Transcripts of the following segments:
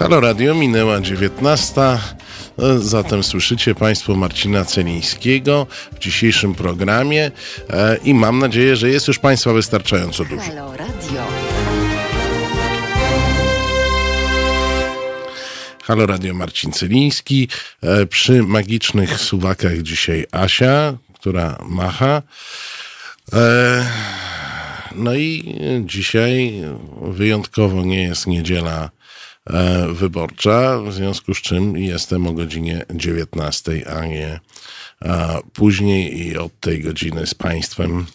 Halo Radio, minęła 19. Zatem słyszycie Państwo Marcina Celińskiego w dzisiejszym programie e, i mam nadzieję, że jest już Państwa wystarczająco dużo. Halo Radio. Halo Radio Marcin Celiński. E, Przy magicznych suwakach dzisiaj Asia, która macha. E, No i dzisiaj wyjątkowo nie jest niedziela e, wyborcza, w związku z czym jestem o godzinie 19, a nie później i od tej godziny z Państwem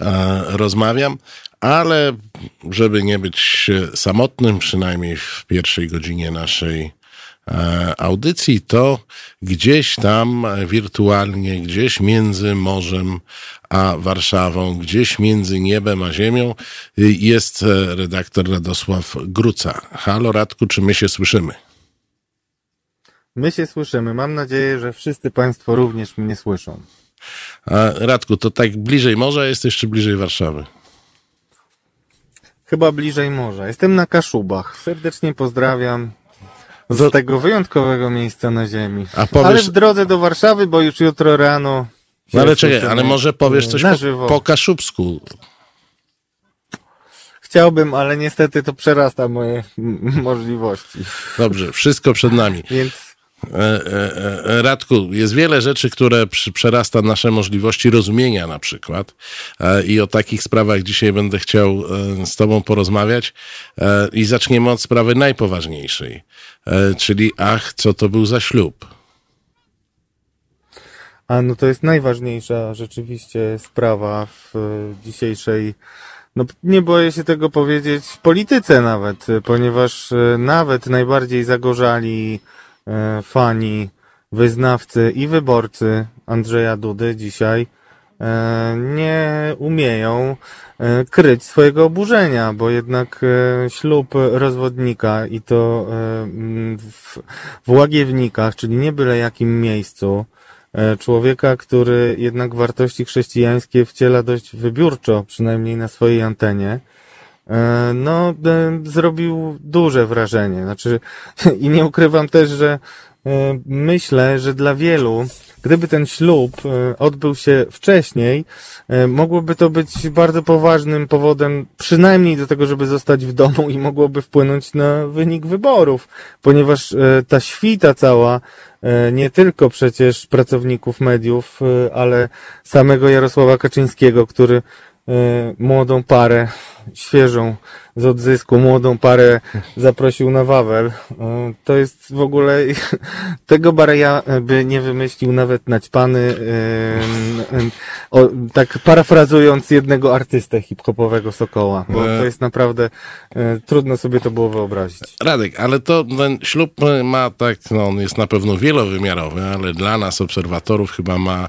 e, rozmawiam, ale żeby nie być samotnym, przynajmniej w pierwszej godzinie naszej e, audycji, to gdzieś tam wirtualnie, gdzieś między morzem a Warszawą, gdzieś między niebem a ziemią y, jest e, redaktor Radosław Gruca. Halo Radku, czy my się słyszymy? My się słyszymy. Mam nadzieję, że wszyscy Państwo również mnie słyszą. A Radku, to tak bliżej morza jesteś, czy bliżej Warszawy? Chyba bliżej morza. Jestem na Kaszubach. Serdecznie pozdrawiam z To- tego wyjątkowego miejsca na ziemi. A powiesz- Ale w drodze do Warszawy, bo już jutro rano. No ale czekaj, ale może powiesz coś po, po kaszubsku. Chciałbym, ale niestety to przerasta moje możliwości. Dobrze, wszystko przed nami. Więc E, e, e, Radku, jest wiele rzeczy, które przerasta nasze możliwości rozumienia na przykład. I o takich sprawach dzisiaj będę chciał z Tobą porozmawiać. I zaczniemy od sprawy najpoważniejszej, czyli ach, co to był za ślub. A no to jest najważniejsza rzeczywiście sprawa w e, dzisiejszej, no nie boję się tego powiedzieć, polityce nawet, ponieważ e, nawet najbardziej zagorzali e, fani, wyznawcy i wyborcy Andrzeja Dudy dzisiaj nie umieją kryć swojego oburzenia, bo jednak ślub rozwodnika i to w, Łagiewnikach, czyli nie byle jakim miejscu, człowieka, który jednak wartości chrześcijańskie wciela dość wybiórczo, przynajmniej na swojej antenie, e, no, e, zrobił duże wrażenie. Znaczy, i nie ukrywam też, że e, myślę, że dla wielu, gdyby ten ślub e, odbył się wcześniej, e, mogłoby to być bardzo poważnym powodem, przynajmniej do tego, żeby zostać w domu i mogłoby wpłynąć na wynik wyborów, ponieważ e, ta świta cała, e, nie tylko przecież pracowników mediów, e, ale samego Jarosława Kaczyńskiego, który e, młodą parę, świeżą z odzysku, młodą parę zaprosił na Wawel. E, To jest w ogóle, tego Bareja by nie wymyślił nawet naćpany, o, tak parafrazując jednego artystę hip-hopowego Sokoła, bo E. to jest naprawdę, e, trudno sobie to było wyobrazić. Radek, ale to ten ślub ma tak, no on jest na pewno wielowymiarowy, ale dla nas, obserwatorów, chyba ma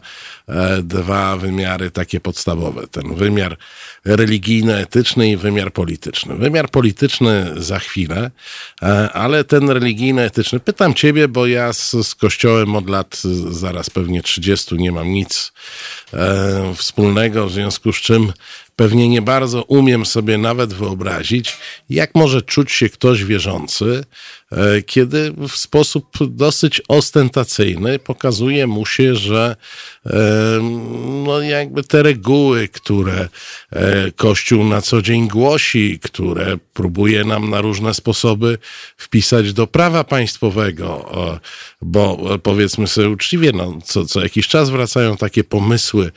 dwa wymiary takie podstawowe. Ten wymiar religijno-etyczny i wymiar polityczny. Wymiar polityczny za chwilę, e, ale ten religijno-etyczny, pytam ciebie, bo ja z, z Kościołem od lat e, zaraz pewnie 30 nie mam nic e, wspólnego, w związku z czym pewnie nie bardzo umiem sobie nawet wyobrazić, jak może czuć się ktoś wierzący, e, kiedy w sposób dosyć ostentacyjny pokazuje mu się, że e, no jakby te reguły, które e, Kościół na co dzień głosi, które próbuje nam na różne sposoby wpisać do prawa państwowego, bo powiedzmy sobie uczciwie, no, co, co jakiś czas wracają takie pomysły,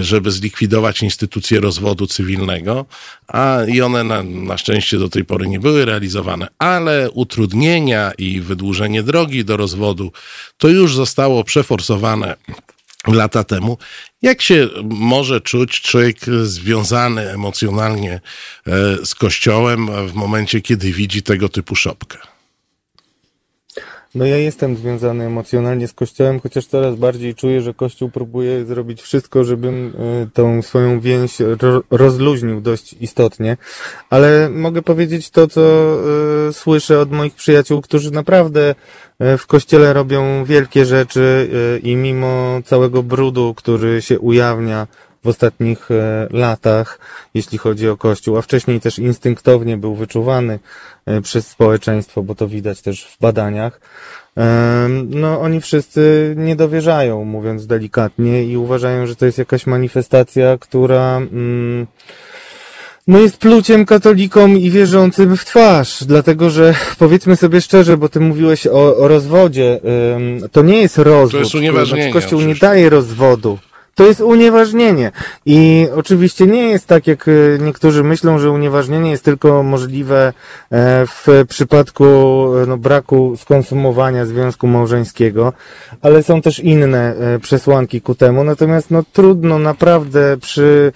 żeby zlikwidować instytucję rozwodu cywilnego, a i one na, na szczęście do tej pory nie były realizowane, ale utrudnienia i wydłużenie drogi do rozwodu to już zostało przeforsowane lata temu. Jak się może czuć człowiek związany emocjonalnie e, z Kościołem w momencie, kiedy widzi tego typu szopkę? No ja jestem związany emocjonalnie z Kościołem, chociaż coraz bardziej czuję, że Kościół próbuje zrobić wszystko, żebym e, tą swoją więź ro, rozluźnił dość istotnie. Ale mogę powiedzieć to, co e, słyszę od moich przyjaciół, którzy naprawdę e, w Kościele robią wielkie rzeczy i mimo całego brudu, który się ujawnia w ostatnich e, latach, jeśli chodzi o Kościół, a wcześniej też instynktownie był wyczuwany e, przez społeczeństwo, bo to widać też w badaniach. No, oni wszyscy nie dowierzają, mówiąc delikatnie, i uważają, że to jest jakaś manifestacja, która, mm, no jest pluciem katolikom i wierzącym w twarz, dlatego że powiedzmy sobie szczerze, bo ty mówiłeś o, o rozwodzie, to nie jest rozwód. To jest unieważnienie. Znaczy, Kościół nie daje rozwodu. To jest unieważnienie. I oczywiście nie jest tak, jak e, niektórzy myślą, że unieważnienie jest tylko możliwe e, w przypadku e, no, braku skonsumowania związku małżeńskiego, ale są też inne przesłanki ku temu. Natomiast no, trudno naprawdę przy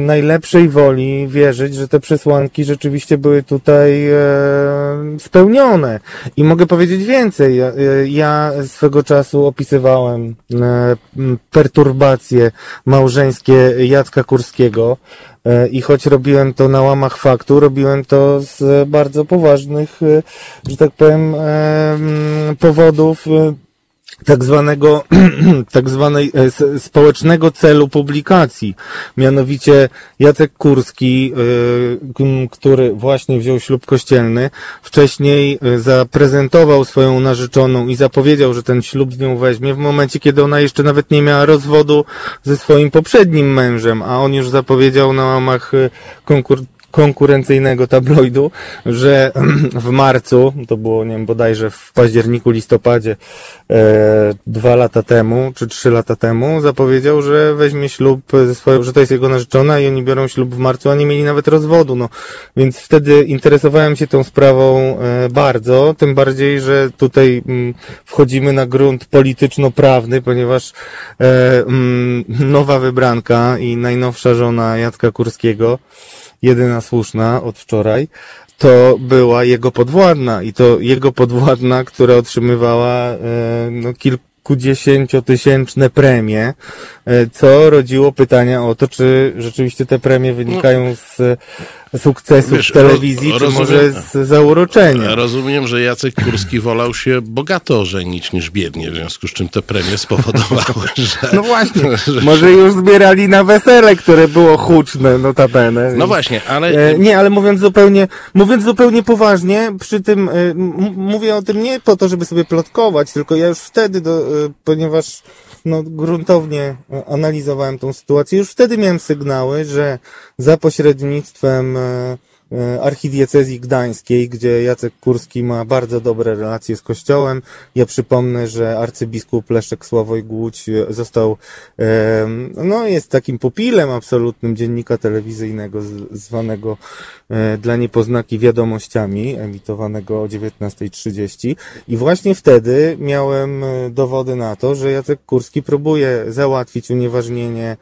najlepszej woli wierzyć, że te przesłanki rzeczywiście były tutaj spełnione. I mogę powiedzieć więcej. Ja, swego czasu opisywałem perturbacje relacje małżeńskie Jacka Kurskiego. E, i choć robiłem to na łamach faktu, robiłem to z bardzo poważnych, e, że tak powiem, powodów e, tak zwanego, tak zwanej e, społecznego celu publikacji. Mianowicie Jacek Kurski, e, który właśnie wziął ślub kościelny, wcześniej e, zaprezentował swoją narzeczoną i zapowiedział, że ten ślub z nią weźmie w momencie, kiedy ona jeszcze nawet nie miała rozwodu ze swoim poprzednim mężem, a on już zapowiedział na łamach konkur konkurencyjnego tabloidu, że w marcu, to było, nie wiem, bodajże w październiku, listopadzie, e, dwa lata temu, czy trzy lata temu, zapowiedział, że weźmie ślub ze swoją, że to jest jego narzeczona i oni biorą ślub w marcu, a nie mieli nawet rozwodu, no. Więc wtedy interesowałem się tą sprawą e, bardzo, tym bardziej, że tutaj m, mm, wchodzimy na grunt polityczno-prawny, ponieważ e, m, mm, nowa wybranka i najnowsza żona Jacka Kurskiego, jedyna słuszna od wczoraj, to była jego podwładna i to jego podwładna, która otrzymywała e, no, kilkudziesięciotysięczne premie, e, co rodziło pytania o to, czy rzeczywiście te premie wynikają z sukcesów Wiesz, telewizji, roz, czy rozumiem, może z zauroczenia. Rozumiem, że Jacek Kurski wolał się bogato ożenić niż biednie, w związku z czym te premie spowodowały, że... No właśnie, że może już zbierali na wesele, które było huczne, notabene. No więc, właśnie, ale... E, nie, ale mówiąc zupełnie, mówiąc zupełnie poważnie, przy tym, e, mówię o tym nie po to, żeby sobie plotkować, tylko ja już wtedy, do, e, ponieważ no, gruntownie analizowałem tą sytuację. Już wtedy miałem sygnały, że za pośrednictwem e, E, archidiecezji gdańskiej, gdzie Jacek Kurski ma bardzo dobre relacje z kościołem. Ja przypomnę, że arcybiskup Leszek Sławoj Głódź został, no jest takim pupilem absolutnym dziennika telewizyjnego zwanego e, dla niepoznaki wiadomościami, emitowanego o 19.30 i właśnie wtedy miałem e, dowody na to, że Jacek Kurski próbuje załatwić unieważnienie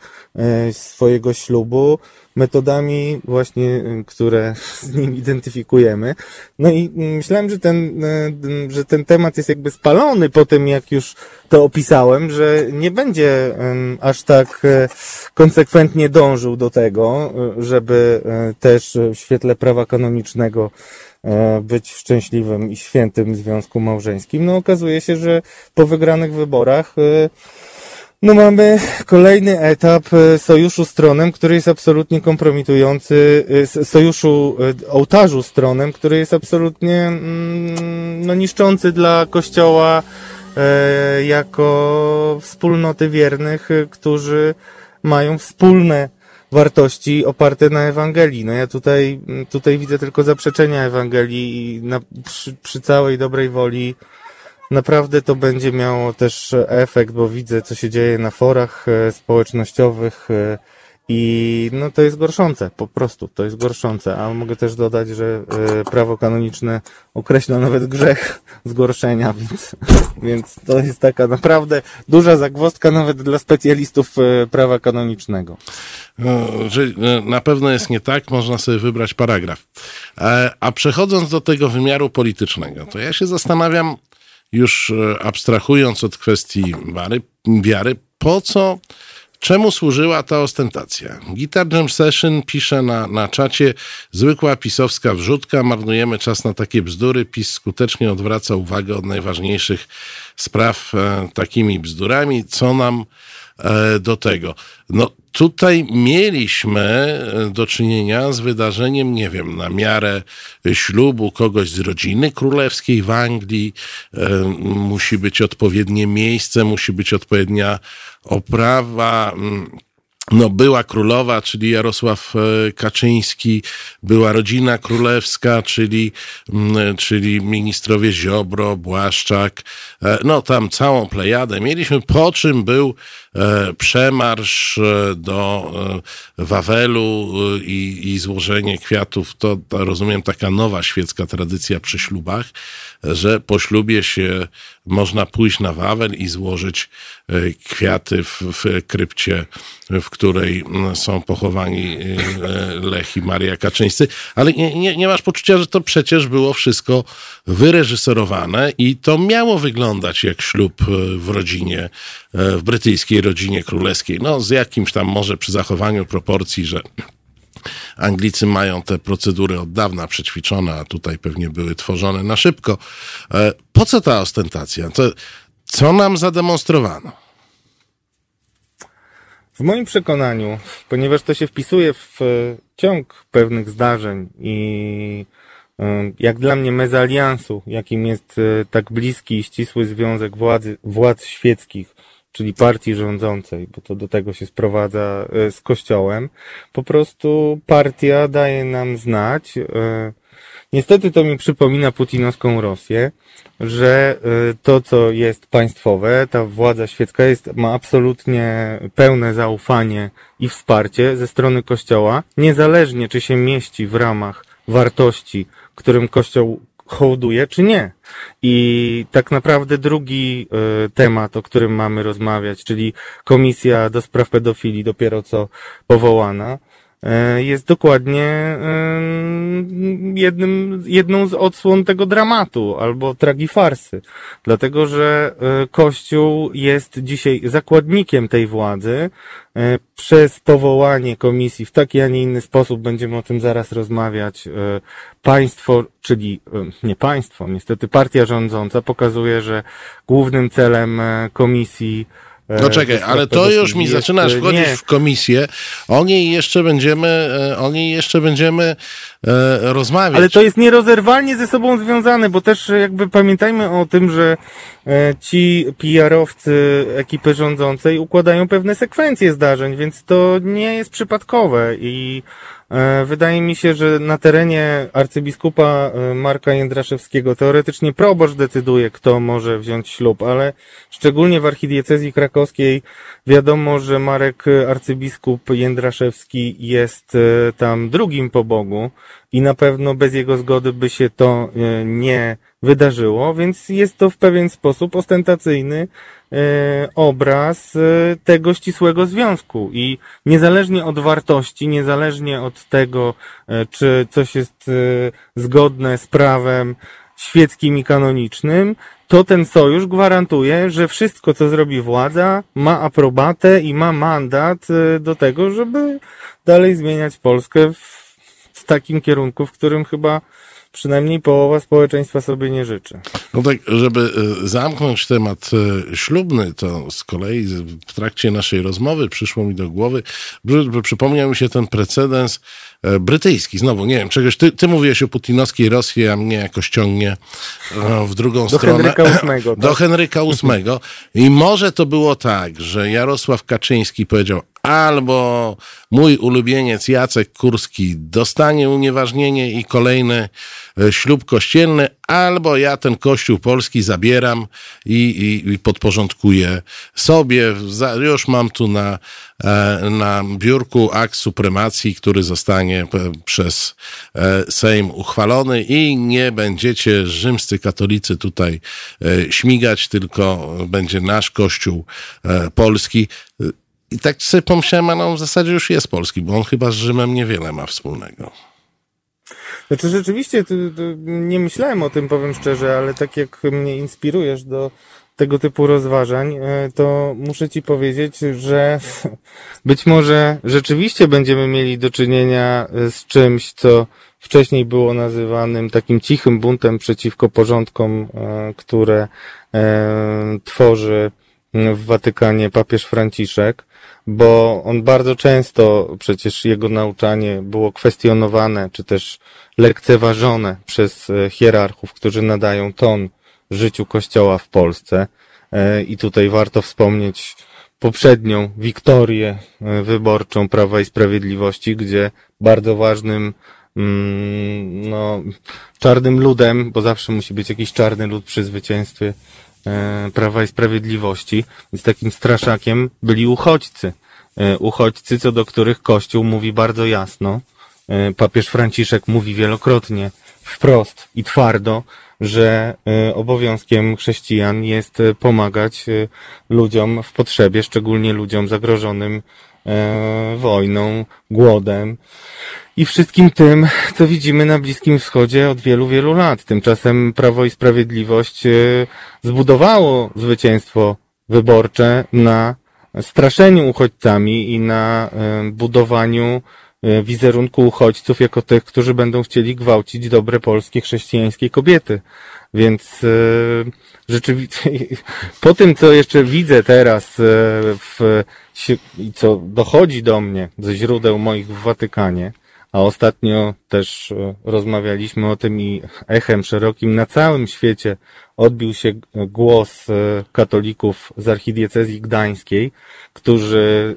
swojego ślubu metodami właśnie, y, które z nim identyfikujemy. No i myślałem, że ten, y, że ten temat jest jakby spalony po tym, jak już to opisałem, że nie będzie aż tak y, konsekwentnie dążył do tego, żeby też w świetle prawa kanonicznego być szczęśliwym i świętym związku małżeńskim. No okazuje się, że po wygranych wyborach no mamy kolejny etap e, sojuszu z tronem, który jest absolutnie kompromitujący, e, sojuszu e, ołtarzu z tronem, który jest absolutnie mm, no, niszczący dla Kościoła jako wspólnoty wiernych, którzy mają wspólne wartości oparte na Ewangelii. No ja tutaj, tutaj widzę tylko zaprzeczenia Ewangelii i na, przy, przy całej dobrej woli Naprawdę to będzie miało też efekt, bo widzę, co się dzieje na forach e, społecznościowych e, i no to jest gorszące, po prostu to jest gorszące. A mogę też dodać, że e, prawo kanoniczne określa nawet grzech zgorszenia, więc, więc to jest taka naprawdę duża zagwozdka nawet dla specjalistów prawa kanonicznego. No, że na pewno jest nie tak, można sobie wybrać paragraf. A przechodząc do tego wymiaru politycznego, to ja się zastanawiam, już e, abstrahując od kwestii wiary, wiary po co, czemu służyła ta ostentacja? Guitar Jam Session pisze na, na czacie, zwykła pisowska wrzutka, marnujemy czas na takie bzdury, PiS skutecznie odwraca uwagę od najważniejszych spraw e, takimi bzdurami, co nam do tego. No tutaj mieliśmy do czynienia z wydarzeniem, nie wiem, na miarę ślubu kogoś z rodziny królewskiej w Anglii. Musi być odpowiednie miejsce, musi być odpowiednia oprawa mm, no, była królowa, czyli Jarosław e, Kaczyński, była rodzina królewska, czyli, mm, czyli ministrowie Ziobro, Błaszczak, e, no tam całą plejadę mieliśmy, po czym był e, przemarsz do Wawelu i, i złożenie kwiatów. To, rozumiem taka nowa świecka tradycja przy ślubach, że po ślubie się można pójść na Wawel i złożyć kwiaty w, w krypcie, w której są pochowani Lech i Maria Kaczyńscy, ale nie, nie, nie masz poczucia, że to przecież było wszystko wyreżyserowane i to miało wyglądać jak ślub w rodzinie, w brytyjskiej rodzinie królewskiej. No, z jakimś tam może przy zachowaniu proporcji, że Anglicy mają te procedury od dawna przećwiczone, a tutaj pewnie były tworzone na szybko. E, po co ta ostentacja? To, co nam zademonstrowano? W moim przekonaniu, ponieważ to się wpisuje w e, ciąg pewnych zdarzeń i e, jak dla mnie mezaliansu, jakim jest e, tak bliski i ścisły związek władzy, władz świeckich, czyli partii rządzącej, bo to do tego się sprowadza z Kościołem, po prostu partia daje nam znać, Niestety to mi przypomina putinowską Rosję, że y, to, co jest państwowe, ta władza świecka jest, ma absolutnie pełne zaufanie i wsparcie ze strony Kościoła, niezależnie czy się mieści w ramach wartości, którym Kościół hołduje, czy nie. I tak naprawdę drugi y, temat, o którym mamy rozmawiać, czyli Komisja do Spraw Pedofilii, dopiero co powołana, E, jest dokładnie e, jednym, jedną z odsłon tego dramatu albo tragifarsy. Dlatego, że e, Kościół jest dzisiaj zakładnikiem tej władzy. Przez powołanie komisji w taki, a nie inny sposób, będziemy o tym zaraz rozmawiać, państwo, czyli nie państwo, niestety partia rządząca pokazuje, że głównym celem komisji no e, czekaj, ale to już mi zaczynasz wchodzić nie. w komisję. O niej jeszcze będziemy, e, o niej jeszcze będziemy e, rozmawiać. Ale to jest nierozerwalnie ze sobą związane, bo też jakby pamiętajmy o tym, że e, ci PR-owcy ekipy rządzącej układają pewne sekwencje zdarzeń, więc to nie jest przypadkowe i wydaje mi się, że na terenie arcybiskupa e, Marka Jędraszewskiego teoretycznie proboszcz decyduje, kto może wziąć ślub, ale szczególnie w archidiecezji krakowskiej wiadomo, że Marek arcybiskup Jędraszewski jest e, tam drugim po Bogu i na pewno bez jego zgody by się to nie wydarzyło, więc jest to w pewien sposób ostentacyjny E, obraz e, tego ścisłego związku. I niezależnie od wartości, niezależnie od tego, e, czy coś jest zgodne z prawem świeckim i kanonicznym, to ten sojusz gwarantuje, że wszystko, co zrobi władza, ma aprobatę i ma mandat do tego, żeby dalej zmieniać Polskę w, w takim kierunku, w którym chyba przynajmniej połowa społeczeństwa sobie nie życzy. No tak, żeby e, zamknąć temat e, ślubny, to z kolei w trakcie naszej rozmowy przyszło mi do głowy, przypomniał mi się ten precedens brytyjski. Znowu, nie wiem, czegoś, ty, ty mówiłeś o putinowskiej Rosji, a mnie jakoś ciągnie w drugą do stronę. Henryka VIII, tak? Do Henryka VIII. I może to było tak, że Jarosław Kaczyński powiedział, albo mój ulubieniec Jacek Kurski dostanie unieważnienie i kolejny e, ślub kościelny, albo ja ten kościół polski zabieram i, i, i podporządkuję sobie. Już mam tu na, e, na biurku akt supremacji, który zostanie przez e, Sejm uchwalony i nie będziecie rzymscy katolicy tutaj śmigać, tylko będzie nasz kościół polski. I tak sobie pomyślałem, ale on w zasadzie już jest polski, bo on chyba z Rzymem niewiele ma wspólnego. Znaczy rzeczywiście nie myślałem o tym, powiem szczerze, ale tak jak mnie inspirujesz do tego typu rozważań, e, to muszę Ci powiedzieć, że być może rzeczywiście będziemy mieli do czynienia z czymś, co wcześniej było nazywanym takim cichym buntem przeciwko porządkom, e, które e, tworzy w Watykanie papież Franciszek, bo on bardzo często, przecież jego nauczanie było kwestionowane, czy też lekceważone przez e, hierarchów, którzy nadają ton życiu Kościoła w Polsce. E, I tutaj warto wspomnieć poprzednią wiktorię e, wyborczą Prawa i Sprawiedliwości, gdzie bardzo ważnym mm, no, czarnym ludem, bo zawsze musi być jakiś czarny lud przy zwycięstwie Prawa i Sprawiedliwości, więc takim straszakiem byli uchodźcy. Uchodźcy, co do których Kościół mówi bardzo jasno. Papież Franciszek mówi wielokrotnie, wprost i twardo, że e, obowiązkiem chrześcijan jest e, pomagać e, ludziom w potrzebie, szczególnie ludziom zagrożonym wojną, głodem i wszystkim tym, co widzimy na Bliskim Wschodzie od wielu, wielu lat. Tymczasem Prawo i Sprawiedliwość zbudowało zwycięstwo wyborcze na straszeniu uchodźcami i na budowaniu E, wizerunku uchodźców jako tych, którzy będą chcieli gwałcić dobre polskie chrześcijańskie kobiety. Więc rzeczywiście po tym, co jeszcze widzę teraz w, i co dochodzi do mnie ze źródeł moich w Watykanie, a ostatnio też rozmawialiśmy o tym i echem szerokim na całym świecie odbił się głos katolików z archidiecezji gdańskiej, którzy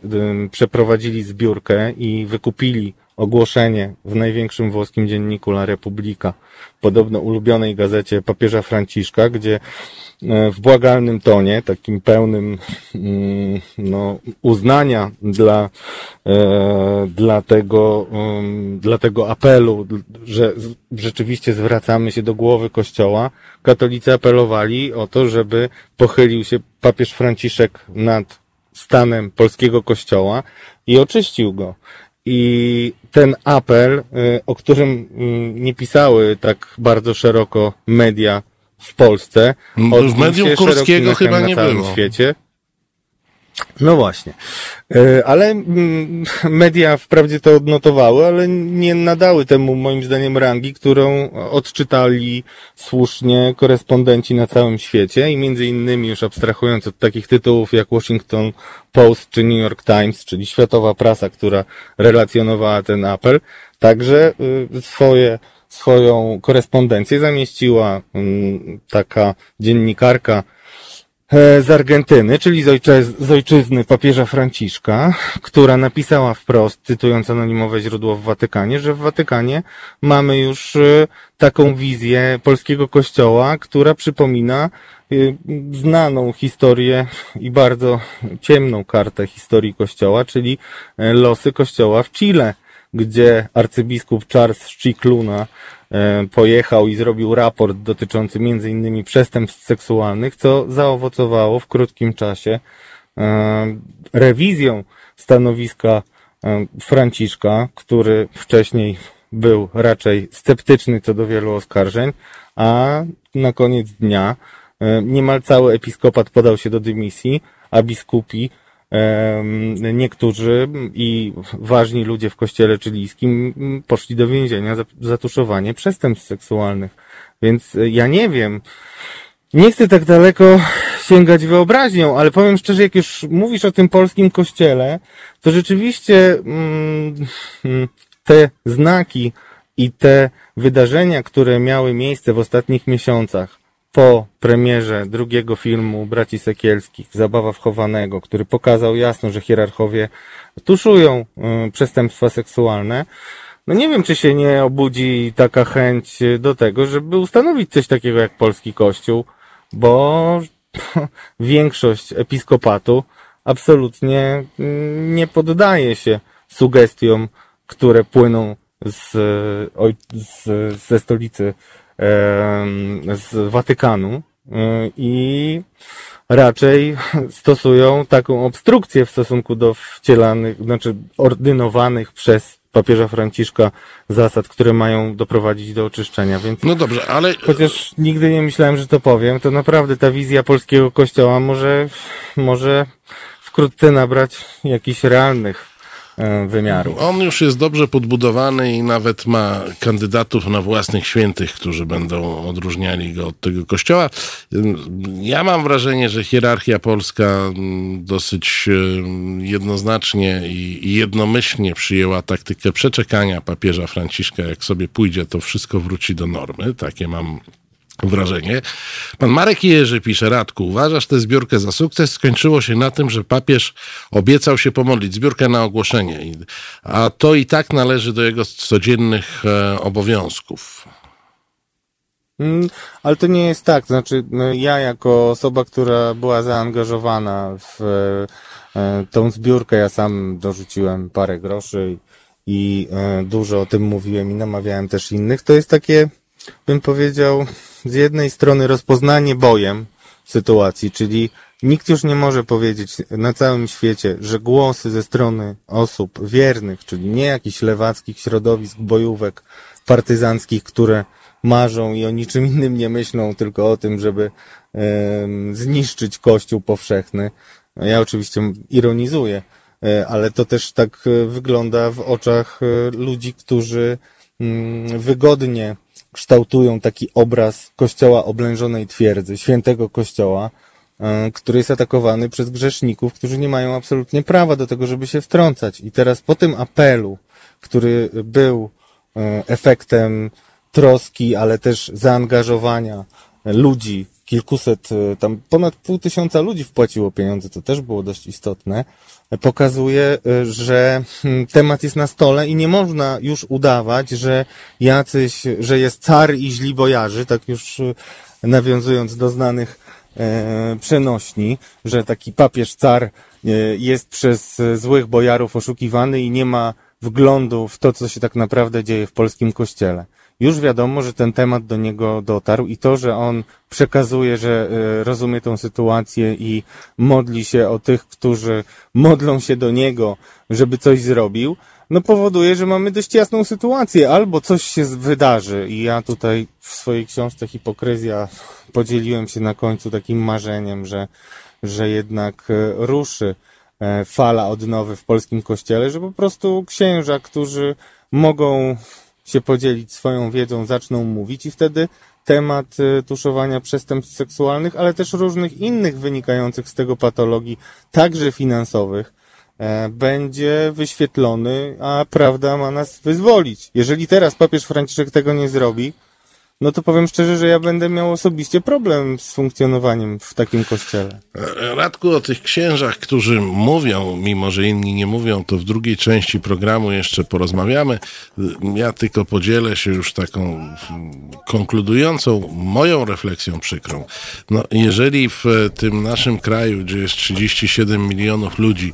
przeprowadzili zbiórkę i wykupili ogłoszenie w największym włoskim dzienniku La Repubblica, podobno ulubionej gazecie papieża Franciszka, gdzie e, w błagalnym tonie, takim pełnym mm, no, uznania dla, e, dla, tego, dla tego apelu, że rzeczywiście zwracamy się do głowy Kościoła, katolicy apelowali o to, żeby pochylił się papież Franciszek nad stanem polskiego kościoła i oczyścił go. I ten apel, y, o którym mm, nie pisały tak bardzo szeroko media w Polsce, w medium Kurskiego chyba nie było. świecie. No właśnie. E, ale mm, media wprawdzie to odnotowały, ale nie nadały temu moim zdaniem rangi, którą odczytali słusznie korespondenci na całym świecie i między innymi już abstrahując od takich tytułów jak Washington Post czy New York Times, czyli światowa prasa, która relacjonowała ten apel, także y, swoje swoją korespondencję zamieściła mm, taka dziennikarka z Argentyny, czyli z, ojczyz z ojczyzny papieża Franciszka, która napisała wprost, cytując anonimowe źródło w Watykanie, że w Watykanie mamy już e, taką wizję polskiego kościoła, która przypomina e, znaną historię i bardzo ciemną kartę historii kościoła, czyli losy kościoła w Chile, gdzie arcybiskup Charles Chicluna E, pojechał i zrobił raport dotyczący innymi przestępstw seksualnych, co zaowocowało w krótkim czasie e, rewizją stanowiska e, Franciszka, który wcześniej był raczej sceptyczny co do wielu oskarżeń, a na koniec dnia niemal cały episkopat podał się do dymisji, a biskupi niektórzy i ważni ludzie w kościele chilijskim poszli do więzienia za zatuszowanie przestępstw seksualnych. Więc e, ja nie wiem, nie chcę tak daleko sięgać wyobraźnią, ale powiem szczerze, jak już mówisz o tym polskim kościele, to rzeczywiście mm, te znaki i te wydarzenia, które miały miejsce w ostatnich miesiącach, po premierze drugiego filmu Braci Sekielskich, Zabawa wchowanego, który pokazał jasno, że hierarchowie tuszują y, przestępstwa seksualne, no nie wiem, czy się nie obudzi taka chęć do tego, żeby ustanowić coś takiego jak polski kościół, bo większość episkopatu absolutnie mm, nie poddaje się sugestiom, które płyną z, z, ze stolicy z Watykanu e, i raczej stosują taką obstrukcję w stosunku do wcielanych, znaczy ordynowanych przez papieża Franciszka zasad, które mają doprowadzić do oczyszczenia, więc... No dobrze, ale... Chociaż nigdy nie myślałem, że to powiem, to naprawdę ta wizja polskiego kościoła może, może wkrótce nabrać jakichś realnych e, wymiarów. On już jest dobrze podbudowany i nawet ma kandydatów na własnych świętych, którzy będą odróżniali go od tego kościoła. Ja mam wrażenie, że hierarchia polska dosyć jednoznacznie i jednomyślnie przyjęła taktykę przeczekania papieża Franciszka. Jak sobie pójdzie, to wszystko wróci do normy. Takie mam wrażenie. Pan Marek Jerzy pisze, Radku, uważasz tę zbiórkę za sukces? Skończyło się na tym, że papież obiecał się pomodlić, zbiórkę na ogłoszenie, a to i tak należy do jego codziennych e, obowiązków. Mm, ale to nie jest tak. Znaczy, no, ja jako osoba, która była zaangażowana w e, tą zbiórkę, ja sam dorzuciłem parę groszy i e, dużo o tym mówiłem i namawiałem też innych. To jest takie, bym powiedział, z jednej strony rozpoznanie bojem sytuacji, czyli nikt już nie może powiedzieć na całym świecie, że głosy ze strony osób wiernych, czyli nie jakichś lewackich środowisk, bojówek partyzanckich, które marzą i o niczym innym nie myślą, tylko o tym, żeby zniszczyć Kościół powszechny. Ja oczywiście ironizuję, e, ale to też tak e, wygląda w oczach e, ludzi, którzy mm, wygodnie kształtują taki obraz kościoła oblężonej twierdzy, świętego kościoła, e, który jest atakowany przez grzeszników, którzy nie mają absolutnie prawa do tego, żeby się wtrącać. I teraz po tym apelu, który był e, efektem troski, ale też zaangażowania ludzi, kilkuset, e, tam ponad pół tysiąca ludzi wpłaciło pieniądze, to też było dość istotne, pokazuje, y, że hmm, temat jest na stole i nie można już udawać, że jacyś, że jest car i źli bojarzy, tak już y, nawiązując do znanych e, przenośni, że taki papież car e, jest przez złych bojarów oszukiwany i nie ma wglądu w to, co się tak naprawdę dzieje w polskim kościele już wiadomo, że ten temat do niego dotarł i to, że on przekazuje, że e, rozumie tą sytuację i modli się o tych, którzy modlą się do niego, żeby coś zrobił, no powoduje, że mamy dość jasną sytuację. Albo coś się wydarzy i ja tutaj w swojej książce Hipokryzja podzieliłem się na końcu takim marzeniem, że, że jednak e, ruszy e, fala odnowy w polskim kościele, że po prostu księża, którzy mogą się podzielić swoją wiedzą, zaczną mówić i wtedy temat y, tuszowania przestępstw seksualnych, ale też różnych innych wynikających z tego patologii, także finansowych, e, będzie wyświetlony, a prawda ma nas wyzwolić. Jeżeli teraz papież Franciszek tego nie zrobi, no to powiem szczerze, że ja będę miał osobiście problem z funkcjonowaniem w takim kościele. Radku, o tych księżach, którzy mówią, mimo że inni nie mówią, to w drugiej części programu jeszcze porozmawiamy. Ja tylko podzielę się już taką konkludującą moją refleksją przykrą. No, jeżeli w tym naszym kraju, gdzie jest 37 milionów ludzi,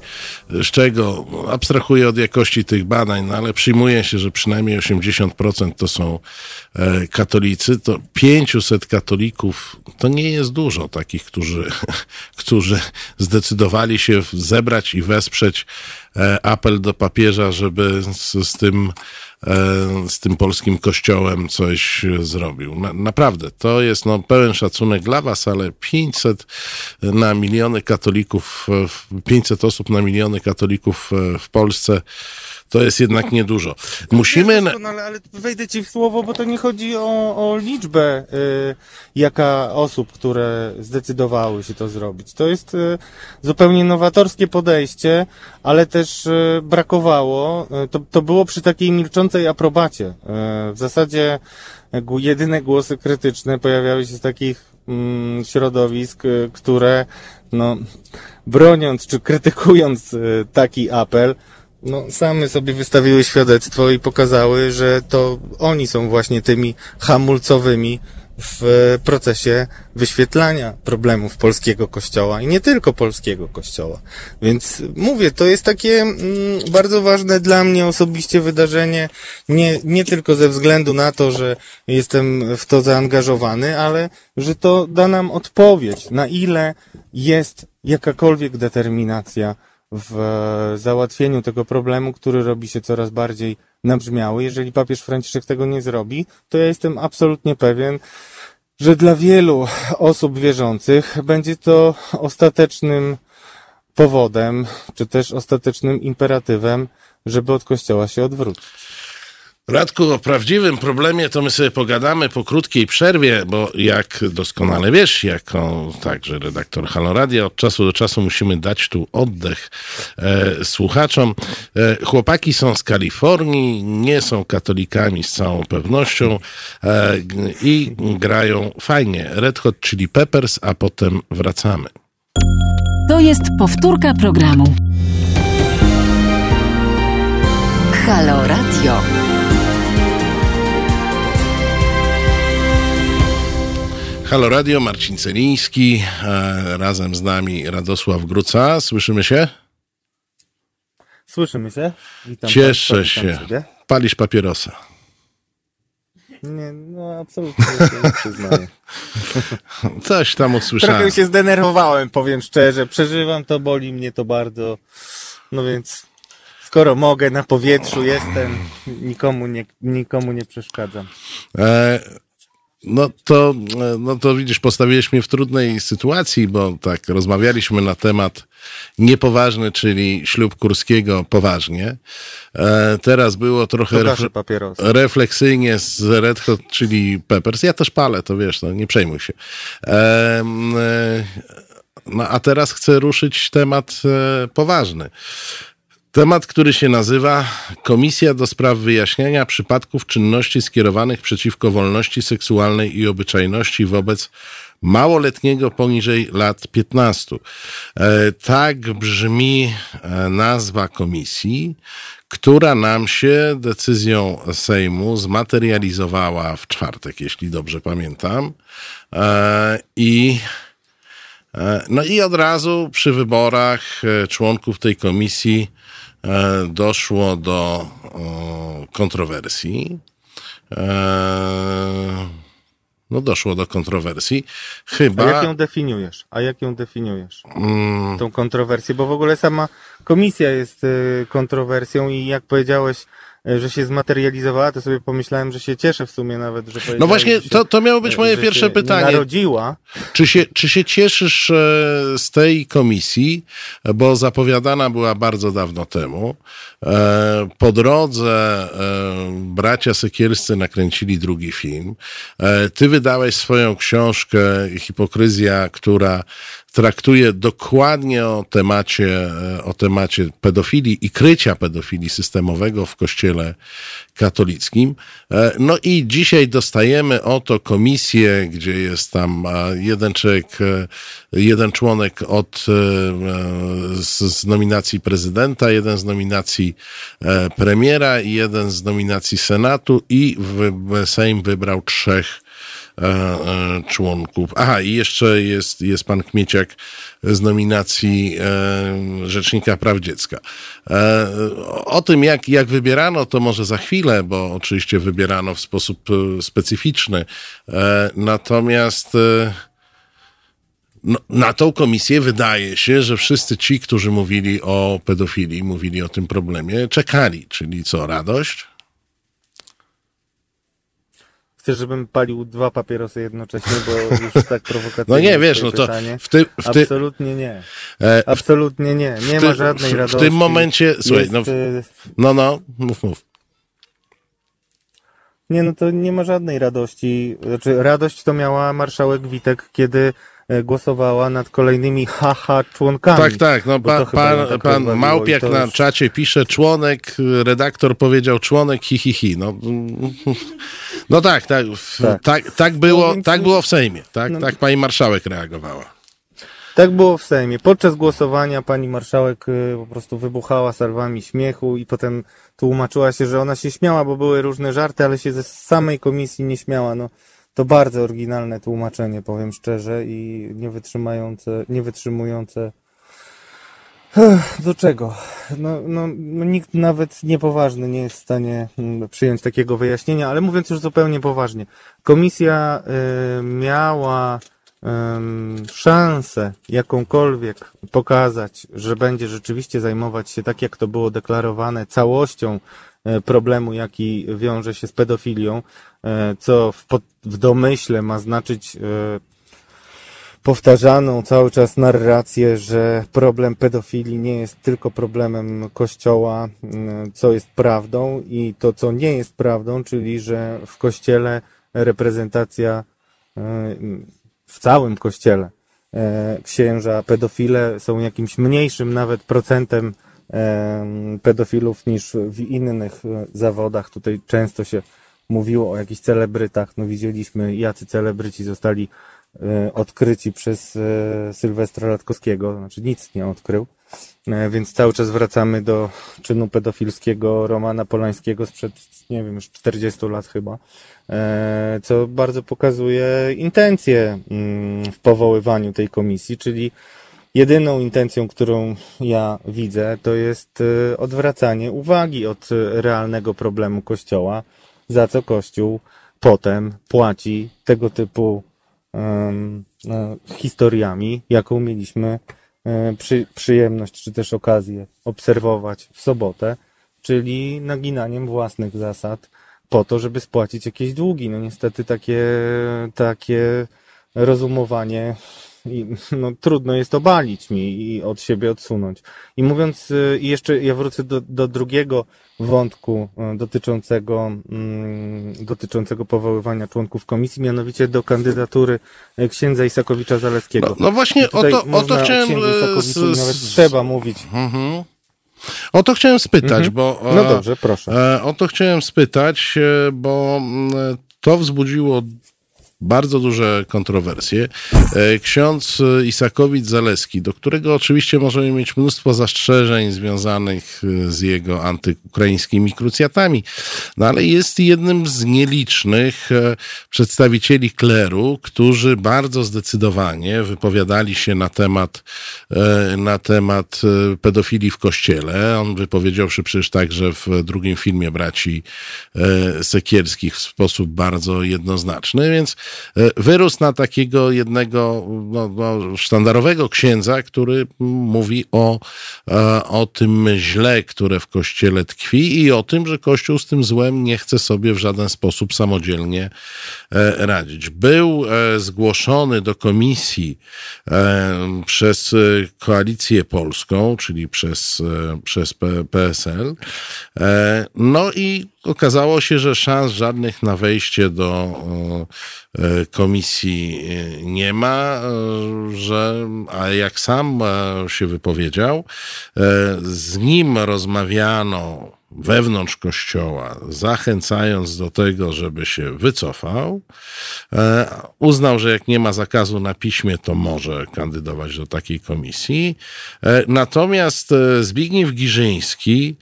z czego abstrahuję od jakości tych badań, no ale przyjmuje się, że przynajmniej 80% to są katolicy, katolicy, to 500 katolików to nie jest dużo takich, którzy, którzy zdecydowali się zebrać i wesprzeć e, apel do papieża, żeby z, z tym e, z tym polskim kościołem coś zrobił. Na, naprawdę, to jest no, pełen szacunek dla was, ale 500 na miliony katolików, 500 osób na miliony katolików w Polsce to jest jednak niedużo. Musimy... Ale, ale wejdę ci w słowo, bo to nie chodzi o, o liczbę, y, jaka osób, które zdecydowały się to zrobić. To jest y, zupełnie nowatorskie podejście, ale też y, brakowało, y, to, to było przy takiej milczącej aprobacie. Y, w zasadzie jedyne głosy krytyczne pojawiały się z takich mm, środowisk, y, które no, broniąc czy krytykując taki apel, no, same sobie wystawiły świadectwo i pokazały, że to oni są właśnie tymi hamulcowymi w procesie wyświetlania problemów polskiego kościoła i nie tylko polskiego kościoła. Więc mówię, to jest takie mm, bardzo ważne dla mnie osobiście wydarzenie, nie, nie tylko ze względu na to, że jestem w to zaangażowany, ale że to da nam odpowiedź, na ile jest jakakolwiek determinacja w załatwieniu tego problemu, który robi się coraz bardziej nabrzmiały. Jeżeli papież Franciszek tego nie zrobi, to ja jestem absolutnie pewien, że dla wielu osób wierzących będzie to ostatecznym powodem, czy też ostatecznym imperatywem żeby od kościoła się odwrócić. Radku, o prawdziwym problemie to my sobie pogadamy po krótkiej przerwie, bo jak doskonale wiesz, jako także redaktor Haloradia, od czasu do czasu musimy dać tu oddech e, słuchaczom. E, chłopaki są z Kalifornii, nie są katolikami z całą pewnością e, i grają fajnie. Red Hot Chili Peppers, a potem wracamy. To jest powtórka programu. Halo Radio. Halo Radio, Marcin Celiński, e, razem z nami Radosław Gruca. Słyszymy się? Słyszymy się? Witam Cieszę Państwa, się. Ciebie. Palisz papierosa. Nie, no absolutnie nie przyznaję. Coś tam usłyszałem. Trochę się zdenerwowałem, powiem szczerze. Przeżywam to, boli mnie to bardzo. No więc skoro mogę, na powietrzu jestem, nikomu nie, nikomu nie przeszkadzam. E no to, no to widzisz, postawiłeś mnie w trudnej sytuacji, bo tak, rozmawialiśmy na temat niepoważny, czyli ślub Kurskiego poważnie. E, teraz było trochę refle refleksyjnie z Red Hot, czyli Peppers. Ja też palę, to wiesz, no nie przejmuj się. E, e, no a teraz chcę ruszyć temat e, poważny. Temat, który się nazywa Komisja do spraw wyjaśniania przypadków czynności skierowanych przeciwko wolności seksualnej i obyczajności wobec małoletniego poniżej lat 15. E, tak brzmi e, nazwa komisji, która nam się decyzją Sejmu zmaterializowała w czwartek, jeśli dobrze pamiętam. E, I no i od razu przy wyborach członków tej komisji doszło do kontrowersji. E, no doszło do kontrowersji. Chyba... A jak ją definiujesz? A jak ją definiujesz? Mm. Tą kontrowersję, bo w ogóle sama komisja jest y, kontrowersją i jak powiedziałeś, E, że się zmaterializowała, to sobie pomyślałem, że się cieszę w sumie nawet, że No właśnie, to, to miało być moje pierwsze pytanie. Narodziła. Czy się, czy się cieszysz e, z tej komisji, bo zapowiadana była bardzo dawno temu. E, po drodze bracia Sekielscy nakręcili drugi film. Ty wydałeś swoją książkę Hipokryzja, która traktuje dokładnie o temacie, o temacie pedofilii i krycia pedofilii systemowego w kościele katolickim. E, no i dzisiaj dostajemy oto komisję, gdzie jest tam jeden człowiek, e, jeden członek od, e, z, z nominacji prezydenta, jeden z nominacji premiera i jeden z nominacji Senatu i Sejm wybrał trzech E, e, członków. Aha, i jeszcze jest, jest pan Kmieciak z nominacji e, Rzecznika Praw Dziecka. O tym, jak, jak wybierano, to może za chwilę, bo oczywiście wybierano w sposób specyficzny. Natomiast no, na tą komisję wydaje się, że wszyscy ci, którzy mówili o pedofilii, mówili o tym problemie, czekali. Czyli co, radość? Chcesz, żebym palił dwa papierosy jednocześnie, bo już tak prowokacyjnie No nie, wiesz, no to w tym... W ty... Absolutnie nie. E, Absolutnie nie. Nie ty... ma żadnej radości. W tym momencie, słuchaj, Jest... no, y, no, no, mów, mów. Nie, no to nie ma żadnej radości. Znaczy, radość to miała marszałek Witek, kiedy E, głosowała nad kolejnymi haha członkami. Tak, tak. No, pa, pan, tak pan Małpiak na już... czacie pisze członek, redaktor powiedział członek hi, hi, hi. No, no tak, tak, tak, tak, tak było, no, tak było w Sejmie. Tak, no, tak pani marszałek reagowała. Tak było w Sejmie. Podczas głosowania pani marszałek y, po prostu wybuchała salwami śmiechu i potem tłumaczyła się, że ona się śmiała, bo były różne żarty, ale się ze samej komisji nie śmiała. No, to bardzo oryginalne tłumaczenie, powiem szczerze, i nie wytrzymające, nie wytrzymujące. Do czego? No, no, no, nikt nawet niepoważny nie jest w stanie mm, przyjąć takiego wyjaśnienia, ale mówiąc już zupełnie poważnie, komisja y, miała y, szansę jakąkolwiek pokazać, że będzie rzeczywiście zajmować się, tak jak to było deklarowane, całością E, problemu, jaki wiąże się z pedofilią, co w, w domyśle ma znaczyć e, powtarzaną cały czas narrację, że problem pedofilii nie jest tylko problemem Kościoła, mm, co jest prawdą i to, co nie jest prawdą, czyli że w Kościele reprezentacja e, w całym Kościele e, księża pedofile są jakimś mniejszym nawet procentem e, pedofilów niż w innych zawodach. Tutaj często się mówiło o jakichś celebrytach. No widzieliśmy, jacy celebryci zostali E, odkryci przez e, Sylwestra Latkowskiego, znaczy nic nie odkrył, e, więc cały czas wracamy do czynu pedofilskiego Romana Polańskiego sprzed, nie wiem, już 40 lat chyba, co bardzo pokazuje intencję mm, w powoływaniu tej komisji, czyli jedyną intencją, którą ja widzę, to jest odwracanie uwagi od realnego problemu Kościoła, za co Kościół potem płaci tego typu E, historiami, jaką mieliśmy e, przy, przyjemność czy też okazję obserwować w sobotę, czyli naginaniem własnych zasad po to, żeby spłacić jakieś długi. No niestety takie, takie rozumowanie i, no, trudno jest obalić mi i od siebie odsunąć. I mówiąc, y, i jeszcze ja wrócę do, do drugiego wątku y, dotyczącego, mm, dotyczącego powoływania członków komisji, mianowicie do kandydatury y, księdza Isakowicza Zaleskiego. No, no właśnie o to, o to chciałem... Z, nawet trzeba mówić. Mhm. O to chciałem spytać, mhm. bo. No dobrze, proszę. E, o to chciałem spytać, e, bo mm, to wzbudziło bardzo duże kontrowersje. E, ksiądz Isakowicz-Zaleski, do którego oczywiście możemy mieć mnóstwo zastrzeżeń związanych e, z jego antyukraińskimi krucjatami, no ale jest jednym z nielicznych e, przedstawicieli kleru, którzy bardzo zdecydowanie wypowiadali się na temat, na temat pedofilii w kościele. On wypowiedział się przecież także w drugim filmie braci Sekierskich w sposób bardzo jednoznaczny, więc E, wyrósł na takiego jednego no, no, sztandarowego księdza, który mówi o, e, o tym źle, które w kościele tkwi i o tym, że kościół z tym złem nie chce sobie w żaden sposób samodzielnie e, radzić. Był zgłoszony do komisji przez koalicję polską, czyli przez, przez PSL. No i okazało się, że szans żadnych na wejście do e, komisji e, nie ma, e, że, a jak sam się wypowiedział, z nim rozmawiano wewnątrz kościoła, zachęcając do tego, żeby się wycofał, e, uznał, że jak nie ma zakazu na piśmie, to może kandydować do takiej komisji. E, natomiast e, Zbigniew Giżyński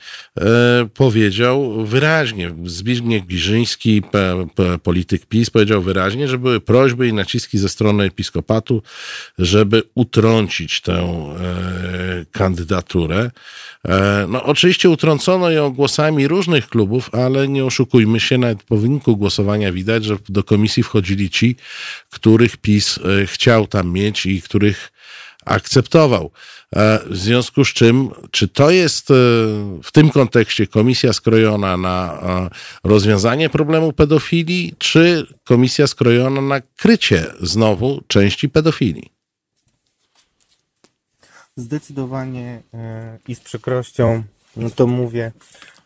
powiedział wyraźnie, Zbigniew Giżyński, polityk PiS, powiedział wyraźnie, że były prośby i naciski ze strony episkopatu, żeby utrącić tę kandydaturę. No, oczywiście utrącono ją głosami różnych klubów, ale nie oszukujmy się, nawet po wyniku głosowania widać, że do komisji wchodzili ci, których PiS e, chciał tam mieć i których akceptował. E, w związku z czym, czy to jest e, w tym kontekście komisja skrojona na rozwiązanie problemu pedofilii, czy komisja skrojona na krycie znowu części pedofilii? Zdecydowanie i z przykrością no to mówię,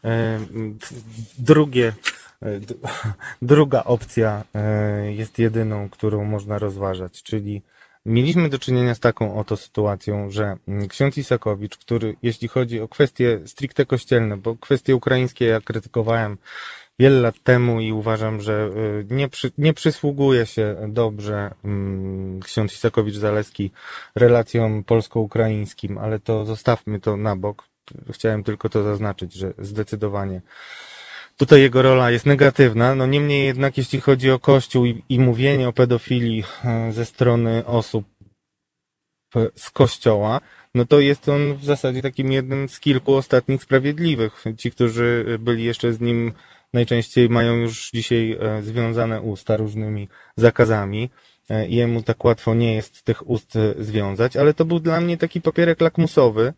E, drugie, e, druga opcja e, jest jedyną, którą można rozważać, czyli mieliśmy do czynienia z taką oto sytuacją, że ksiądz Isakowicz, który jeśli chodzi o kwestie stricte kościelne, bo kwestie ukraińskie ja krytykowałem wiele lat temu i uważam, że nie, przy, nie przysługuje się dobrze mm, ksiądz Isakowicz-Zaleski relacjom polsko-ukraińskim, ale to zostawmy to na bok chciałem tylko to zaznaczyć, że zdecydowanie tutaj jego rola jest negatywna. No niemniej jednak, jeśli chodzi o Kościół i, i mówienie o pedofilii e, ze strony osób z Kościoła, no to jest on w zasadzie takim jednym z kilku ostatnich sprawiedliwych. Ci, którzy byli jeszcze z nim najczęściej mają już dzisiaj e, związane usta różnymi zakazami. E, jemu tak łatwo nie jest tych ust związać, ale to był dla mnie taki papierek lakmusowy,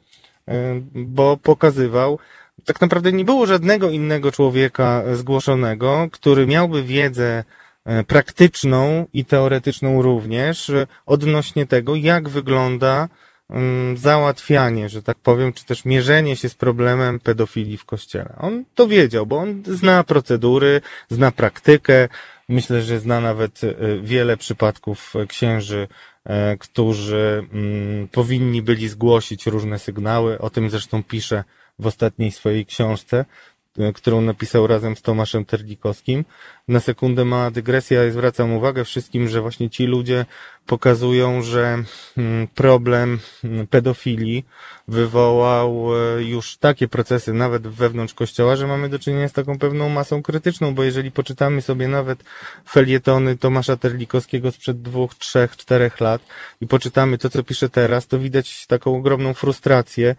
E, bo pokazywał, tak naprawdę nie było żadnego innego człowieka zgłoszonego, który miałby wiedzę e, praktyczną i teoretyczną również e, odnośnie tego, jak wygląda załatwianie, że tak powiem, czy też mierzenie się z problemem pedofilii w kościele. On to wiedział, bo on zna procedury, zna praktykę, myślę, że zna nawet wiele przypadków księży, którzy mm, powinni byli zgłosić różne sygnały. O tym zresztą pisze w ostatniej swojej książce. E, którą napisał razem z Tomaszem Terlikowskim. Na sekundę mała dygresja i zwracam uwagę wszystkim, że właśnie ci ludzie pokazują, że mm, problem mm, pedofilii wywołał e, już takie procesy nawet wewnątrz kościoła, że mamy do czynienia z taką pewną masą krytyczną, bo jeżeli poczytamy sobie nawet felietony Tomasza Terlikowskiego sprzed dwóch, trzech, czterech lat i poczytamy to, co pisze teraz, to widać taką ogromną frustrację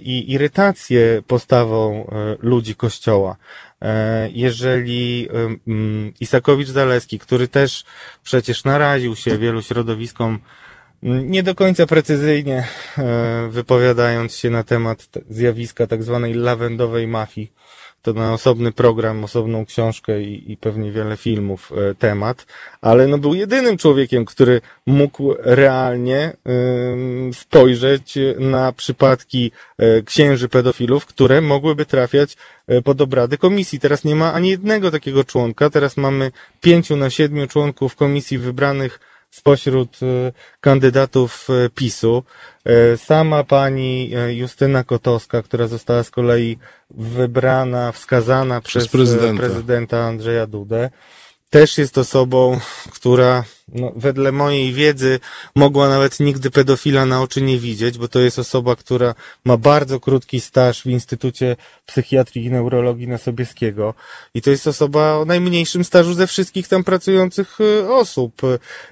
i irytację postawą e, ludzi Kościoła. E, jeżeli mm, Isakowicz-Zaleski, który też przecież naraził się wielu środowiskom mm, nie do końca precyzyjnie wypowiadając się na temat zjawiska tak zwanej lawendowej mafii, to na osobny program, osobną książkę i, i pewnie wiele filmów e, temat, ale no był jedynym człowiekiem, który mógł realnie spojrzeć na przypadki y, księży pedofilów, które mogłyby trafiać y, pod obrady komisji. Teraz nie ma ani jednego takiego członka, teraz mamy pięciu na siedmiu członków komisji wybranych spośród e, kandydatów e, PiSu. E, sama pani Justyna Kotowska, która została z kolei wybrana, wskazana przez, przez prezydenta. prezydenta Andrzeja Dudę, też jest osobą, która no, wedle mojej wiedzy mogła nawet nigdy pedofila na oczy nie widzieć, bo to jest osoba, która ma bardzo krótki staż w Instytucie Psychiatrii i Neurologii na Sobieskiego i to jest osoba o najmniejszym stażu ze wszystkich tam pracujących y, osób,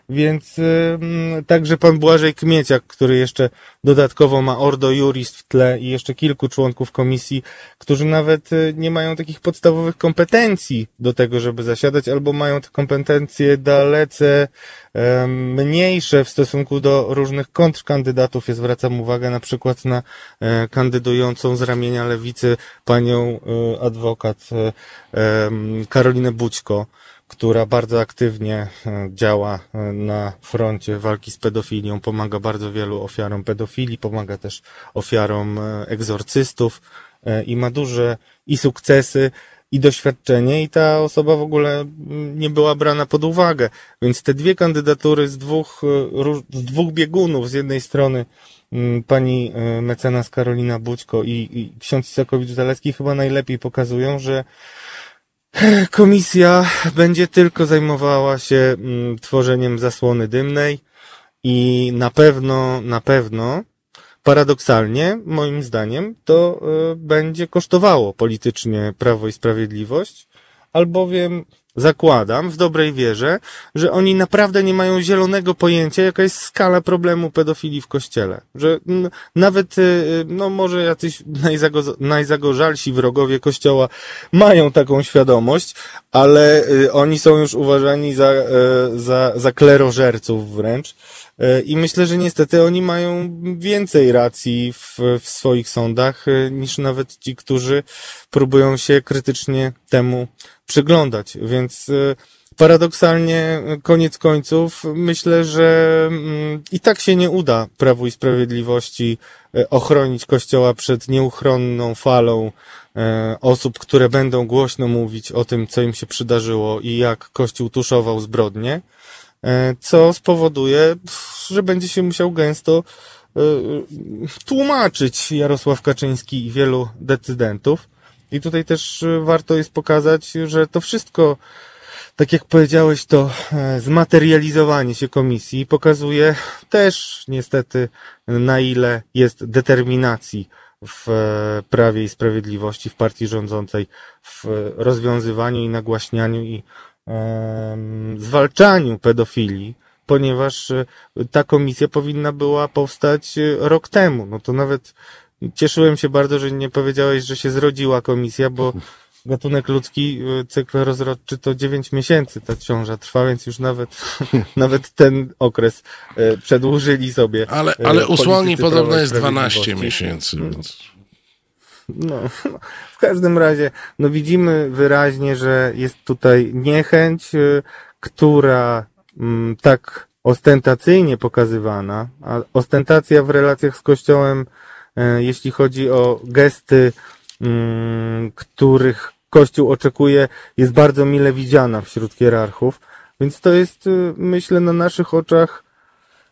więc mm, także pan Błażej Kmieciak, który jeszcze dodatkowo ma Ordo Jurist w tle i jeszcze kilku członków komisji, którzy nawet y, nie mają takich podstawowych kompetencji do tego, żeby zasiadać, albo mają te kompetencje dalece mniejsze w stosunku do różnych kontrkandydatów. Ja zwracam uwagę na przykład na e, kandydującą z ramienia lewicy panią e, adwokat e, Karolinę Bućko, która bardzo aktywnie działa na froncie walki z pedofilią, pomaga bardzo wielu ofiarom pedofilii, pomaga też ofiarom egzorcystów i ma duże i sukcesy, i doświadczenie i ta osoba w ogóle mm, nie była brana pod uwagę. Więc te dwie kandydatury z dwóch, e, z dwóch biegunów, z jednej strony mm, pani e, mecenas Karolina Bućko i, i ksiądz Isakowicz-Zaleski chyba najlepiej pokazują, że komisja będzie tylko zajmowała się mm, tworzeniem zasłony dymnej i na pewno, na pewno paradoksalnie, moim zdaniem, to y, będzie kosztowało politycznie Prawo i Sprawiedliwość, albowiem zakładam w dobrej wierze, że oni naprawdę nie mają zielonego pojęcia, jaka jest skala problemu pedofilii w kościele. Że nawet, y, y, no może jacyś najzago, najzagorzalsi wrogowie kościoła mają taką świadomość, ale oni są już uważani za, za, za klerożerców wręcz. I myślę, że niestety oni mają więcej racji w, w swoich sądach niż nawet ci, którzy próbują się krytycznie temu przyglądać. Więc e, paradoksalnie, koniec końców, myślę, że mm, i tak się nie uda Prawu i Sprawiedliwości ochronić Kościoła przed nieuchronną falą osób, które będą głośno mówić o tym, co im się przydarzyło i jak Kościół tuszował zbrodnie. Co spowoduje, że będzie się musiał gęsto tłumaczyć Jarosław Kaczyński i wielu decydentów. I tutaj też e, warto jest pokazać, że to wszystko, tak jak powiedziałeś, to zmaterializowanie się komisji pokazuje też niestety na ile jest determinacji w Prawie i Sprawiedliwości, w partii rządzącej, w rozwiązywaniu i nagłaśnianiu i zwalczaniu pedofilii, ponieważ e, ta komisja powinna była powstać e, rok temu. No to nawet cieszyłem się bardzo, że nie powiedziałeś, że się zrodziła komisja, bo gatunek ludzki, e, cykl rozrodczy to 9 miesięcy ta ciąża trwa, więc już nawet, nawet ten okres przedłużyli sobie. Ale, ale usłoni podobno jest 12 miesięcy, więc... No, w każdym razie, no widzimy wyraźnie, że jest tutaj niechęć, y, która mm, tak ostentacyjnie pokazywana, a ostentacja w relacjach z Kościołem, y, jeśli chodzi o gesty, mm, których Kościół oczekuje, jest bardzo mile widziana wśród hierarchów, więc to jest, y, myślę, na naszych oczach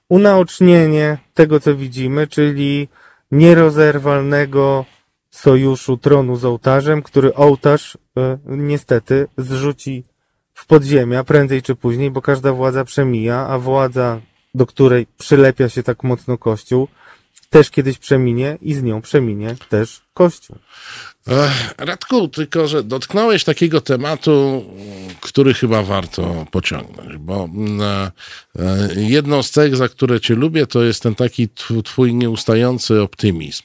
unaocznienie tego, co widzimy, czyli nierozerwalnego sojuszu tronu z ołtarzem, który ołtarz e, niestety zrzuci w podziemia prędzej czy później, bo każda władza przemija, a władza, do której przylepia się tak mocno Kościół, też kiedyś przeminie i z nią przeminie też Kościół. Radku, tylko że dotknąłeś takiego tematu, który chyba warto pociągnąć, bo mm, e, jedną z cech, za które cię lubię, to jest ten taki twój nieustający optymizm.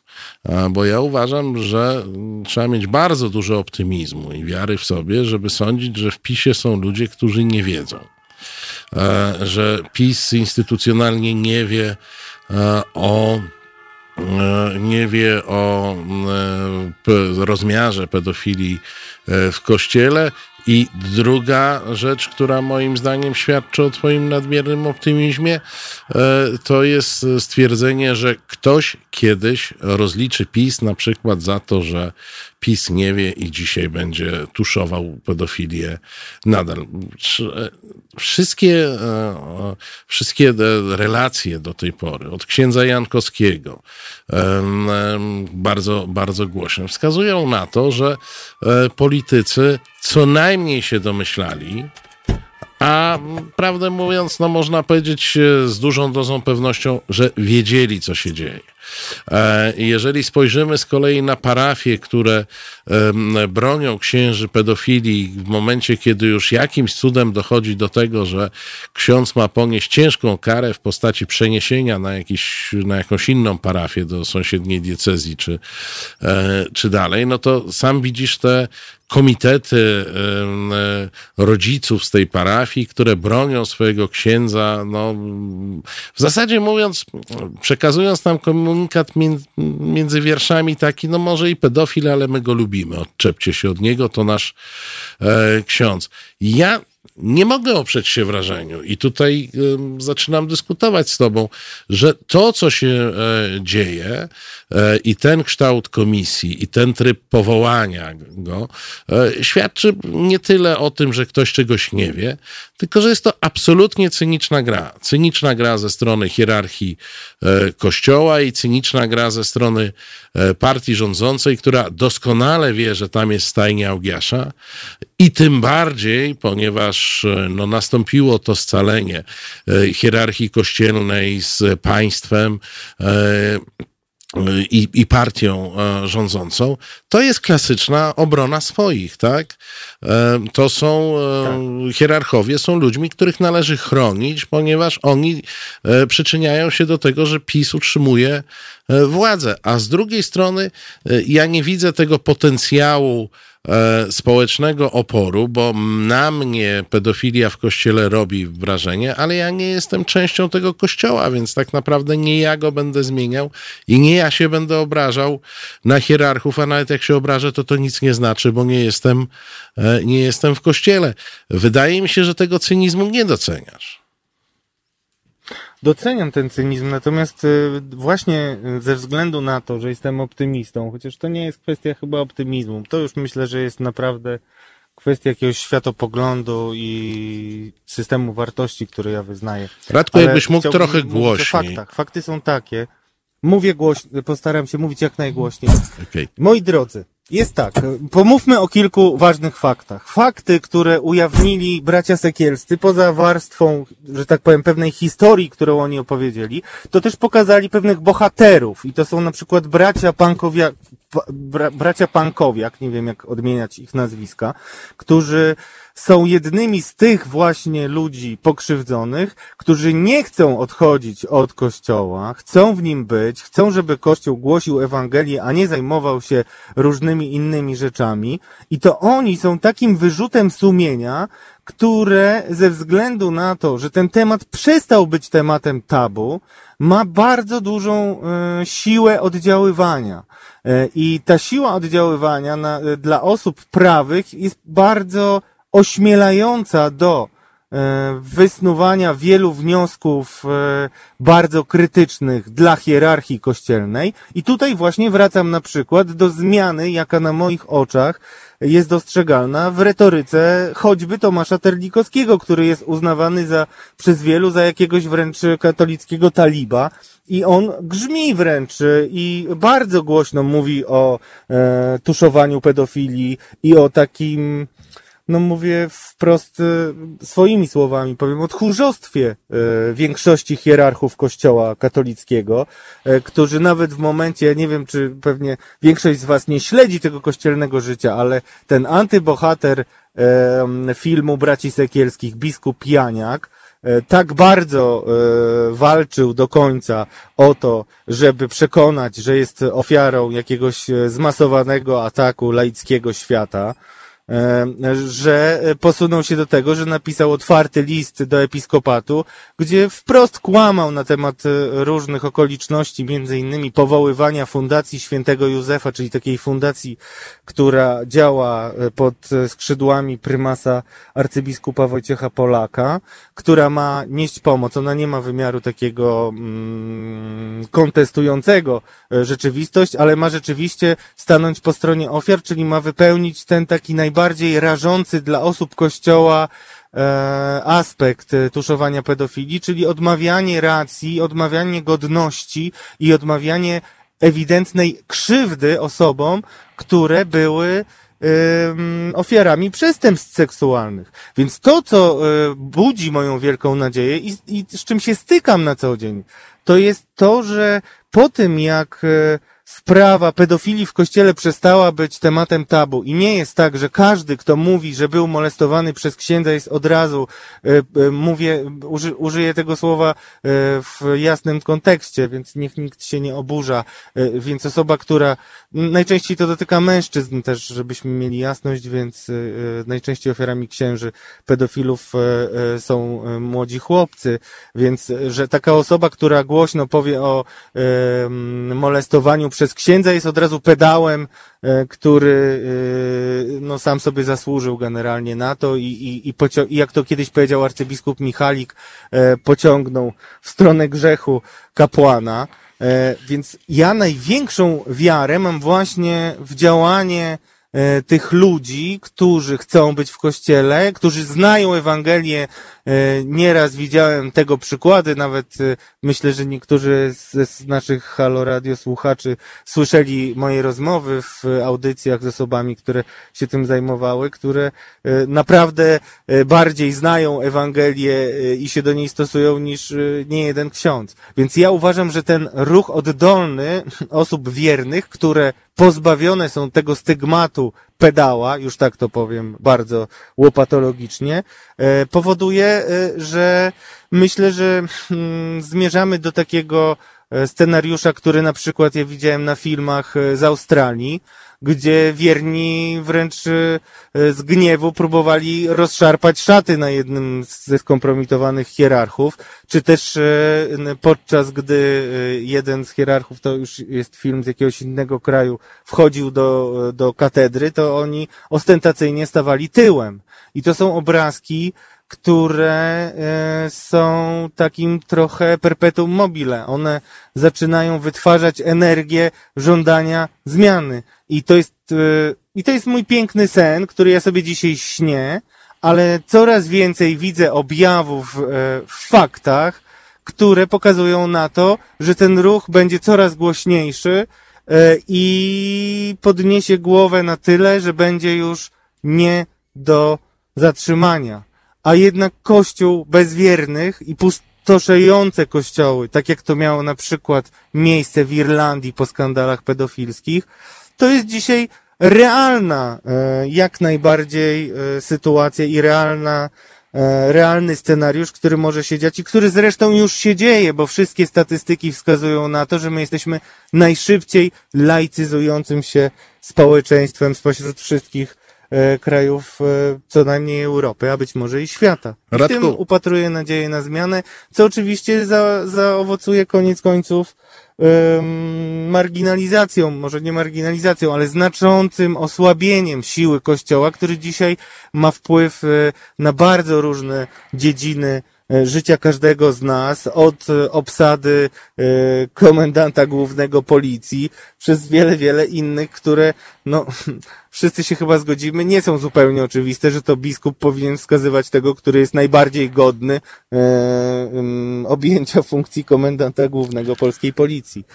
Bo ja uważam, że trzeba mieć bardzo dużo optymizmu i wiary w sobie, żeby sądzić, że w PiSie są ludzie, którzy nie wiedzą. E, że PiS instytucjonalnie nie wie e, o E, nie wie o e, rozmiarze pedofilii e, w kościele. I druga rzecz, która moim zdaniem świadczy o Twoim nadmiernym optymizmie, to jest stwierdzenie, że ktoś kiedyś rozliczy PiS na przykład za to, że PiS nie wie i dzisiaj będzie tuszował pedofilię nadal. Wszystkie, e, wszystkie relacje do tej pory, od księdza Jankowskiego, bardzo, bardzo głośne, wskazują na to, że e, politycy co najmniej się domyślali, a prawdę mówiąc, no można powiedzieć e, z dużą dozą pewnością, że wiedzieli, co się dzieje. E, jeżeli spojrzymy z kolei na parafie, które bronią księży pedofilii w momencie, kiedy już jakimś cudem dochodzi do tego, że ksiądz ma ponieść ciężką karę w postaci przeniesienia na, jakiś, na jakąś inną parafię do sąsiedniej diecezji czy, e, czy dalej, no to sam widzisz te komitety rodziców z tej parafii, które bronią swojego księdza, no, w zasadzie mówiąc, przekazując nam komunikat między wierszami taki, no może i pedofil, ale my go lubimy, odczepcie się od niego, to nasz e, ksiądz. Ja nie mogę oprzeć się wrażeniu i tutaj zaczynam dyskutować z tobą, że to, co się e, dzieje e, i ten kształt komisji i ten tryb powołania go e, świadczy nie tyle o tym, że ktoś czegoś nie wie, tylko że jest to absolutnie cyniczna gra. Cyniczna gra ze strony hierarchii kościoła i cyniczna gra ze strony partii rządzącej, która doskonale wie, że tam jest stajnia Augiasza i tym bardziej, ponieważ e, no, nastąpiło to scalenie e, hierarchii kościelnej z państwem e, i, i partią rządzącą, to jest klasyczna obrona swoich, tak? To są tak. hierarchowie, są ludźmi, których należy chronić, ponieważ oni przyczyniają się do tego, że PiS utrzymuje władzę. A z drugiej strony, ja nie widzę tego potencjału E, społecznego oporu, bo na mnie pedofilia w kościele robi wrażenie, ale ja nie jestem częścią tego kościoła, więc tak naprawdę nie ja go będę zmieniał i nie ja się będę obrażał na hierarchów, a nawet jak się obrażę, to to nic nie znaczy, bo nie jestem, nie jestem w kościele. Wydaje mi się, że tego cynizmu nie doceniasz. Doceniam ten cynizm, natomiast y, właśnie ze względu na to, że jestem optymistą, chociaż to nie jest kwestia chyba optymizmu, to już myślę, że jest naprawdę kwestia jakiegoś światopoglądu i systemu wartości, który ja wyznaję. Radku, Ale jakbyś mógł trochę głośniej. faktach. Fakty są takie. Mówię głośno, postaram się mówić jak najgłośniej. Okay. Moi drodzy, jest tak. Pomówmy o kilku ważnych faktach. Fakty, które ujawnili bracia Sekielscy, poza warstwą, że tak powiem, pewnej historii, którą oni opowiedzieli, to też pokazali pewnych bohaterów. I to są na przykład bracia Pankowiak, bra, bracia Pankowiak, nie wiem jak odmieniać ich nazwiska, którzy są jednymi z tych właśnie ludzi pokrzywdzonych, którzy nie chcą odchodzić od Kościoła, chcą w nim być, chcą, żeby Kościół głosił Ewangelię, a nie zajmował się różnymi innymi rzeczami. I to oni są takim wyrzutem sumienia, które ze względu na to, że ten temat przestał być tematem tabu, ma bardzo dużą e, siłę oddziaływania. E, I ta siła oddziaływania na, dla osób prawych jest bardzo ośmielająca do wysnuwania wielu wniosków e, bardzo krytycznych dla hierarchii kościelnej. I tutaj właśnie wracam na przykład do zmiany, jaka na moich oczach jest dostrzegalna w retoryce choćby Tomasza Terlikowskiego, który jest uznawany za, przez wielu za jakiegoś wręcz katolickiego taliba. I on grzmi wręcz i bardzo głośno mówi o e, tuszowaniu pedofilii i o takim, no mówię wprost e, swoimi słowami, powiem o tchórzostwie e, większości hierarchów kościoła katolickiego, e, którzy nawet w momencie, nie wiem czy pewnie większość z was nie śledzi tego kościelnego życia, ale ten antybohater filmu Braci Sekielskich, biskup Janiak, tak bardzo walczył do końca o to, żeby przekonać, że jest ofiarą jakiegoś zmasowanego ataku laickiego świata, że posunął się do tego, że napisał otwarty list do episkopatu, gdzie wprost kłamał na temat e, różnych okoliczności, między innymi powoływania Fundacji Świętego Józefa, czyli takiej fundacji, która działa e, pod skrzydłami prymasa arcybiskupa Wojciecha Polaka, która ma nieść pomoc. Ona nie ma wymiaru takiego mm, kontestującego rzeczywistość, ale ma rzeczywiście stanąć po stronie ofiar, czyli ma wypełnić ten taki najbardziej najbardziej rażący dla osób Kościoła e, aspekt tuszowania pedofilii, czyli odmawianie racji, odmawianie godności i odmawianie ewidentnej krzywdy osobom, które były ofiarami przestępstw seksualnych. Więc to, co e, budzi moją wielką nadzieję i, i z czym się stykam na co dzień, to jest to, że po tym, jak e, sprawa pedofilii w kościele przestała być tematem tabu. I nie jest tak, że każdy, kto mówi, że był molestowany przez księdza jest od razu, e, e, mówię, uży, użyję tego słowa e, w jasnym kontekście, więc niech nikt się nie oburza, więc osoba, która, najczęściej to dotyka mężczyzn też, żebyśmy mieli jasność, więc najczęściej ofiarami księży pedofilów są młodzi chłopcy, więc, że taka osoba, która głośno powie o molestowaniu przez księdza jest od razu pedałem, e, który e, no, sam sobie zasłużył generalnie na to i, i, i, i jak to kiedyś powiedział arcybiskup Michalik, e, pociągnął w stronę grzechu kapłana. Więc ja największą wiarę mam właśnie w działanie tych ludzi, którzy chcą być w kościele, którzy znają Ewangelię. E, nieraz widziałem tego przykłady, nawet e, myślę, że niektórzy z, z naszych Halo Radio słuchaczy słyszeli moje rozmowy w audycjach z osobami, które się tym zajmowały, które naprawdę bardziej znają Ewangelię i się do niej stosują niż nie jeden ksiądz. Więc ja uważam, że ten ruch oddolny osób wiernych, które pozbawione są tego stygmatu pedała, już tak to powiem bardzo łopatologicznie, e, powoduje, e, że myślę, że mm, zmierzamy do takiego e, scenariusza, który na przykład ja widziałem na filmach z Australii, gdzie wierni wręcz e, z gniewu próbowali rozszarpać szaty na jednym ze skompromitowanych hierarchów, czy też e, podczas gdy e, jeden z hierarchów, to już jest film z jakiegoś innego kraju, wchodził do, do katedry, to oni ostentacyjnie stawali tyłem. I to są obrazki, które e, są takim trochę perpetuum mobile. One zaczynają wytwarzać energię żądania zmiany. I to jest, e, i to jest mój piękny sen, który ja sobie dzisiaj śnię, ale coraz więcej widzę objawów e, w faktach, które pokazują na to, że ten ruch będzie coraz głośniejszy i podniesie głowę na tyle, że będzie już nie do zatrzymania a jednak kościół bezwiernych i pustoszejące kościoły, tak jak to miało na przykład miejsce w Irlandii po skandalach pedofilskich, to jest dzisiaj realna, e, jak najbardziej e, sytuacja i realna, e, realny scenariusz, który może się dziać i który zresztą już się dzieje, bo wszystkie statystyki wskazują na to, że my jesteśmy najszybciej laicyzującym się społeczeństwem spośród wszystkich krajów e, co najmniej Europy, a być może i świata. I w tym upatruję nadzieję na zmianę, co oczywiście za, zaowocuje koniec końców em, marginalizacją, może nie marginalizacją, ale znaczącym osłabieniem siły Kościoła, który dzisiaj ma wpływ e, na bardzo różne dziedziny e, życia każdego z nas, od e, obsady e, komendanta głównego policji, przez wiele, wiele innych, które, no, wszyscy się chyba zgodzimy, nie są zupełnie oczywiste, że to biskup powinien wskazywać tego, który jest najbardziej godny e, objęcia funkcji komendanta głównego polskiej policji.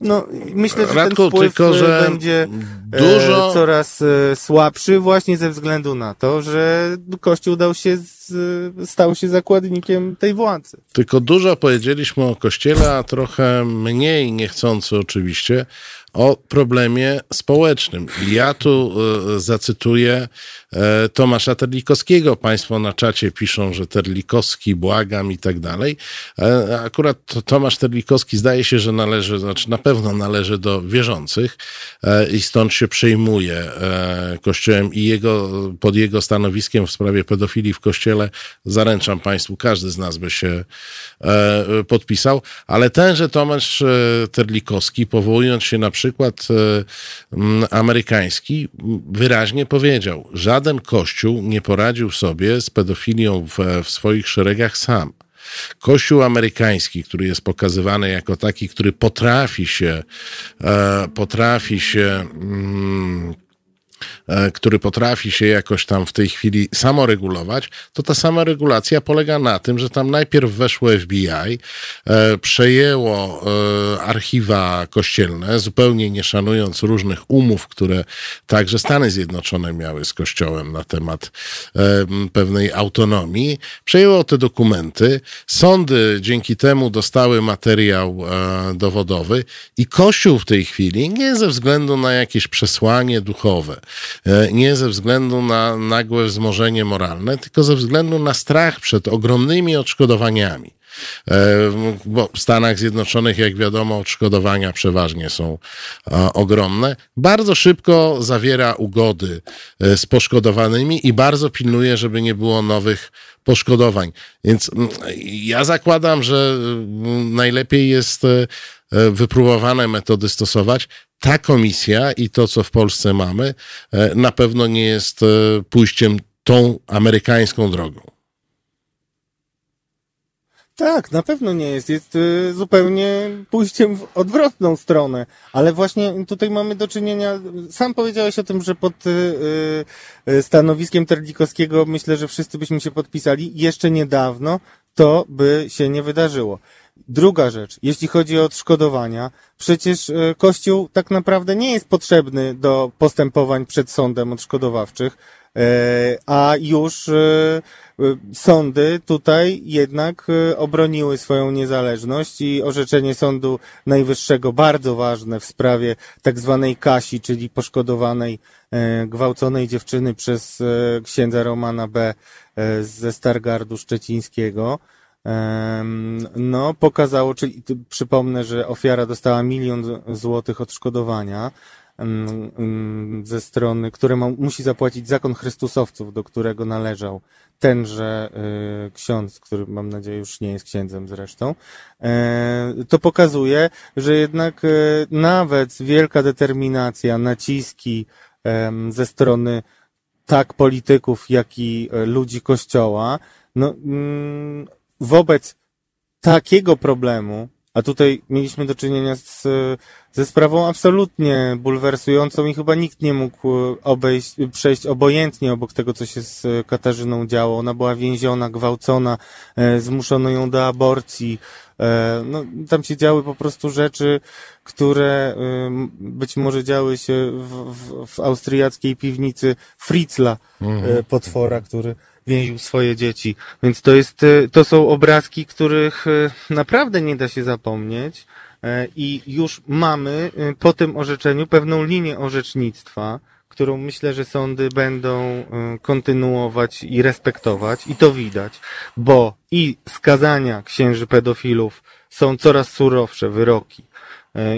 No, myślę, że Radku, ten wpływ tylko, e, że będzie dużo- e, coraz e, słabszy właśnie ze względu na to, że Kościół dał się z, stał się zakładnikiem tej władzy. Tylko dużo powiedzieliśmy o Kościele, a trochę mniej niechcący oczywiście o problemie społecznym. Ja tu e, zacytuję e, Tomasza Terlikowskiego. Państwo na czacie piszą, że Terlikowski, błagam i tak dalej. E, Akurat to Tomasz Terlikowski zdaje się, że należy, znaczy na pewno należy do wierzących i stąd się przejmuje Kościołem i jego, pod jego stanowiskiem w sprawie pedofilii w Kościele zaręczam Państwu, każdy z nas by się podpisał, ale tenże Tomasz Terlikowski, powołując się na przykład e, amerykański, wyraźnie powiedział, żaden kościół nie poradził sobie z pedofilią w, w swoich szeregach sam. Kościół amerykański, który jest pokazywany jako taki, który potrafi się, e, potrafi się, mm, który potrafi się jakoś tam w tej chwili samoregulować, to ta sama regulacja polega na tym, że tam najpierw weszło FBI, e, przejęło e, archiwa kościelne, zupełnie nie szanując różnych umów, które także Stany Zjednoczone miały z Kościołem na temat e, pewnej autonomii, przejęło te dokumenty, sądy dzięki temu dostały materiał e, dowodowy i Kościół w tej chwili, nie ze względu na jakieś przesłanie duchowe, e, nie ze względu na nagłe wzmożenie moralne, tylko ze względu na strach przed ogromnymi odszkodowaniami. E, Bo w Stanach Zjednoczonych, jak wiadomo, odszkodowania przeważnie są e, ogromne. Bardzo szybko zawiera ugody e, z poszkodowanymi i bardzo pilnuje, żeby nie było nowych poszkodowań. Więc mm, ja zakładam, że mm, najlepiej jest e, e, wypróbowane metody stosować. Ta komisja i to, co w Polsce mamy, e, na pewno nie jest e, pójściem tą amerykańską drogą. Tak, na pewno nie jest. Jest y, zupełnie pójściem w odwrotną stronę. Ale właśnie tutaj mamy do czynienia, sam powiedziałeś o tym, że pod stanowiskiem Terlikowskiego myślę, że wszyscy byśmy się podpisali. Jeszcze niedawno to by się nie wydarzyło. Druga rzecz, jeśli chodzi o odszkodowania, przecież y, Kościół tak naprawdę nie jest potrzebny do postępowań przed sądem odszkodowawczych, e, a już y, sądy tutaj jednak obroniły swoją niezależność i orzeczenie Sądu Najwyższego bardzo ważne w sprawie tak zwanej Kasi, czyli poszkodowanej e, gwałconej dziewczyny przez e, księdza Romana B. e, ze Stargardu Szczecińskiego. No, pokazało, czyli przypomnę, że ofiara dostała milion złotych odszkodowania ze strony, które ma, musi zapłacić zakon Chrystusowców, do którego należał tenże y, ksiądz, który mam nadzieję już nie jest księdzem zresztą. E, to pokazuje, że jednak e, nawet wielka determinacja, naciski ze strony tak polityków, jak i e, ludzi kościoła, no, mm, wobec takiego problemu, a tutaj mieliśmy do czynienia z, ze sprawą absolutnie bulwersującą i chyba nikt nie mógł e, obejść, przejść obojętnie obok tego, co się z Katarzyną działo. Ona była więziona, gwałcona, e, zmuszono ją do aborcji. E, no, tam się działy po prostu rzeczy, które ym, być może działy się w, w, w austriackiej piwnicy Fritzla, e, potwora, który więził swoje dzieci. Więc to jest, e, to są obrazki, których e, naprawdę nie da się zapomnieć. E, I już mamy po tym orzeczeniu pewną linię orzecznictwa, którą myślę, że sądy będą kontynuować i respektować. I to widać, bo i skazania księży pedofilów są coraz surowsze, wyroki.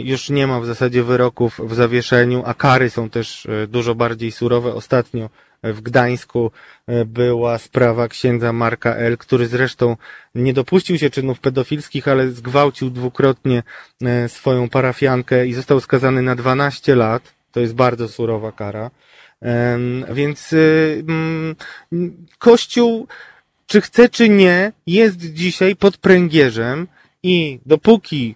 Już nie ma w zasadzie wyroków w zawieszeniu, a kary są też dużo bardziej surowe. Ostatnio w Gdańsku e, była sprawa księdza Marka L., który zresztą nie dopuścił się czynów pedofilskich, ale zgwałcił dwukrotnie e, swoją parafiankę i został skazany na 12 lat. To jest bardzo surowa kara. Więc y, mm, Kościół, czy chce, czy nie, jest dzisiaj pod pręgierzem i dopóki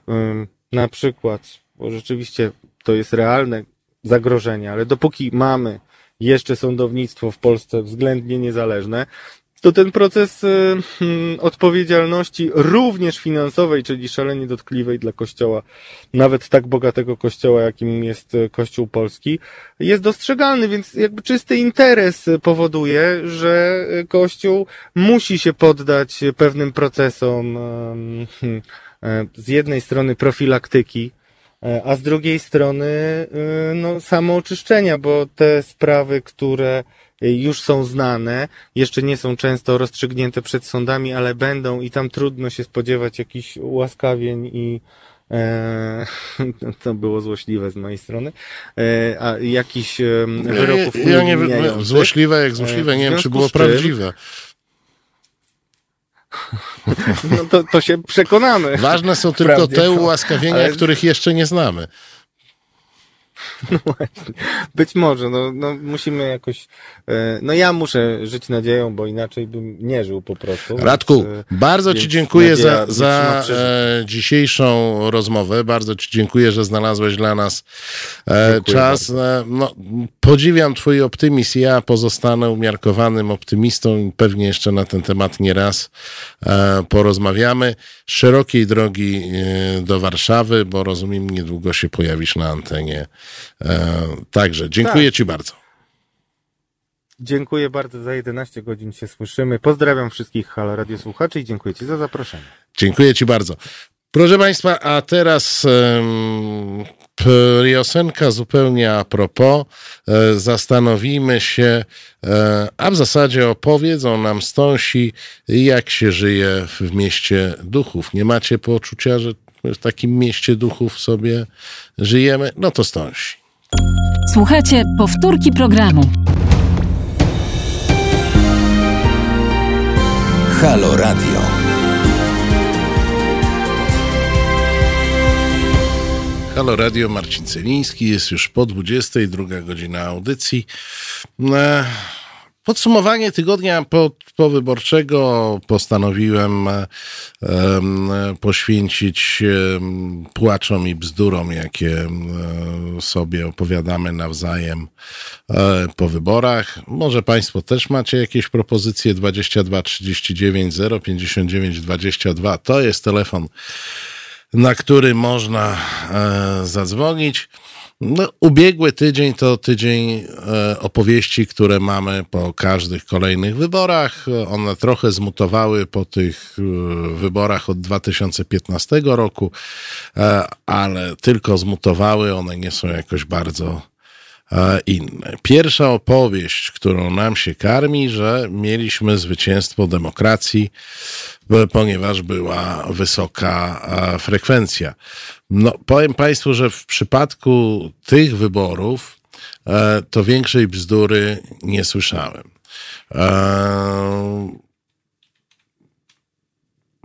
na przykład, bo rzeczywiście to jest realne zagrożenie, ale dopóki mamy jeszcze sądownictwo w Polsce względnie niezależne, to ten proces y, hmm, odpowiedzialności również finansowej, czyli szalenie dotkliwej dla kościoła, nawet tak bogatego kościoła, jakim jest y, Kościół Polski, jest dostrzegalny, więc jakby czysty interes powoduje, że y, Kościół musi się poddać pewnym procesom hmm, z jednej strony profilaktyki, a z drugiej strony no, samooczyszczenia, bo te sprawy, które już są znane, jeszcze nie są często rozstrzygnięte przed sądami, ale będą i tam trudno się spodziewać jakichś ułaskawień i e, to było złośliwe z mojej strony, e, a jakichś e, wyroków ja, ja nie wiem, złośliwe jak złośliwe, e, nie wiem czy było prawdziwe. No to, to się przekonamy. Ważne są tylko te ułaskawienia, ale... których jeszcze nie znamy. No właśnie. Być może, no, no musimy jakoś, e, no ja muszę żyć nadzieją, bo inaczej bym nie żył po prostu. Radku, więc, e, bardzo Ci dziękuję za, za e, dzisiejszą rozmowę, bardzo Ci dziękuję, że znalazłeś dla nas czas. No, podziwiam Twój optymizm, ja pozostanę umiarkowanym optymistą i pewnie jeszcze na ten temat nie raz porozmawiamy. Szerokiej drogi do Warszawy, bo rozumiem, niedługo się pojawisz na antenie także dziękuję tak. Ci bardzo. Dziękuję bardzo za 11 godzin się słyszymy. Pozdrawiam wszystkich Halo Radio słuchaczy i dziękuję Ci za zaproszenie. Dziękuję Ci bardzo. Proszę Państwa, a teraz um, piosenka zupełnie a propos. E, zastanowimy się, e, a w zasadzie opowiedzą nam stąsi, jak się żyje w mieście duchów. Nie macie poczucia, że w takim mieście duchów sobie żyjemy? No to stąsi. Słuchajcie, powtórki programu. Halo Radio. Halo Radio, Marcin Celiński, jest już po 22 godzina audycji. Podsumowanie tygodnia po, powyborczego postanowiłem poświęcić płaczom i bzdurom, jakie sobie opowiadamy nawzajem e, po wyborach. Może Państwo też macie jakieś propozycje 22 39 059 22. To jest telefon, na który można e, zadzwonić. No, ubiegły tydzień to tydzień e, opowieści, które mamy po każdych kolejnych wyborach. One trochę zmutowały po tych e, wyborach od 2015 roku, e, ale tylko zmutowały. One nie są jakoś bardzo inne. Pierwsza opowieść, którą nam się karmi, że mieliśmy zwycięstwo demokracji, ponieważ była wysoka frekwencja. No, powiem Państwu, że w przypadku tych wyborów e, to większej bzdury nie słyszałem.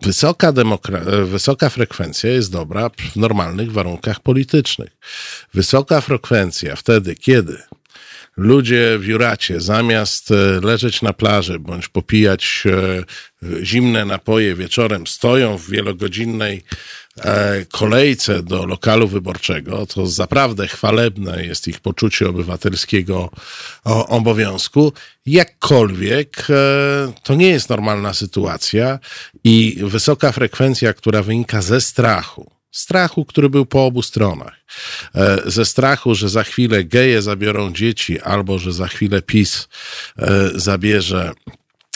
Wysoka, demokra- wysoka frekwencja jest dobra w normalnych warunkach politycznych. Wysoka frekwencja wtedy, kiedy ludzie w Juracie zamiast e, leżeć na plaży bądź popijać e, zimne napoje wieczorem, stoją w wielogodzinnej e, kolejce do lokalu wyborczego, to zaprawdę chwalebne jest ich poczucie obywatelskiego obowiązku. Jakkolwiek to nie jest normalna sytuacja i wysoka frekwencja, która wynika ze strachu, strachu, który był po obu stronach. E, ze strachu, że za chwilę geje zabiorą dzieci, albo że za chwilę PiS e, zabierze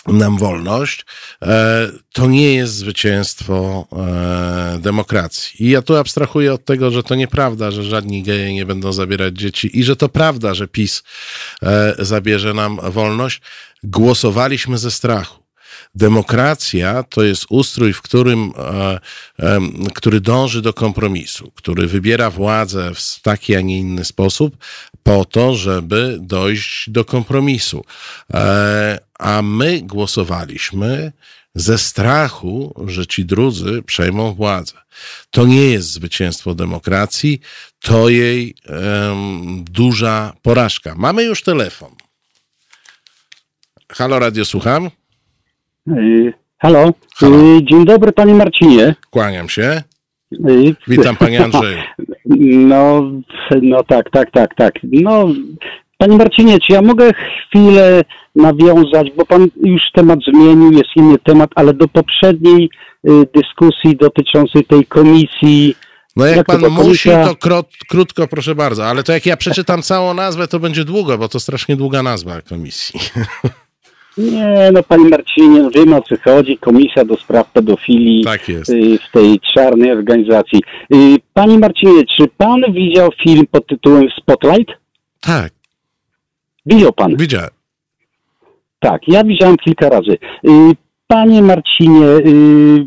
nam wolność, e, to nie jest zwycięstwo demokracji. I ja tu abstrahuję od tego, że to nieprawda, że żadni geje nie będą zabierać dzieci i że to prawda, że PiS zabierze nam wolność. Głosowaliśmy ze strachu. Demokracja to jest ustrój, w którym, e, e, który dąży do kompromisu, który wybiera władzę w taki, a nie inny sposób, po to, żeby dojść do kompromisu. E, a my głosowaliśmy ze strachu, że ci drudzy przejmą władzę. To nie jest zwycięstwo demokracji, to jej um, duża porażka. Mamy już telefon. Halo, radio, słucham. Y, halo. Halo. Y, dzień dobry, panie Marcinie. Kłaniam się. Y, Witam, panie Andrzeju. No, no tak, tak, tak, tak. No, panie Marcinie, czy ja mogę chwilę nawiązać, bo pan już temat zmienił, jest inny temat, ale do poprzedniej dyskusji dotyczącej tej komisji. No jak, jak pan musi, komisja... to krot, krótko, proszę bardzo, ale to jak ja przeczytam całą nazwę, to będzie długo, bo to strasznie długa nazwa komisji. Nie, no panie Marcinie, no wiemy o co chodzi. Komisja do spraw pedofilii tak jest. Y, w tej czarnej organizacji. Y, panie Marcinie, czy pan widział film pod tytułem Spotlight? Tak. Widział pan? Widziałem. Tak, ja widziałem kilka razy. Y, panie Marcinie,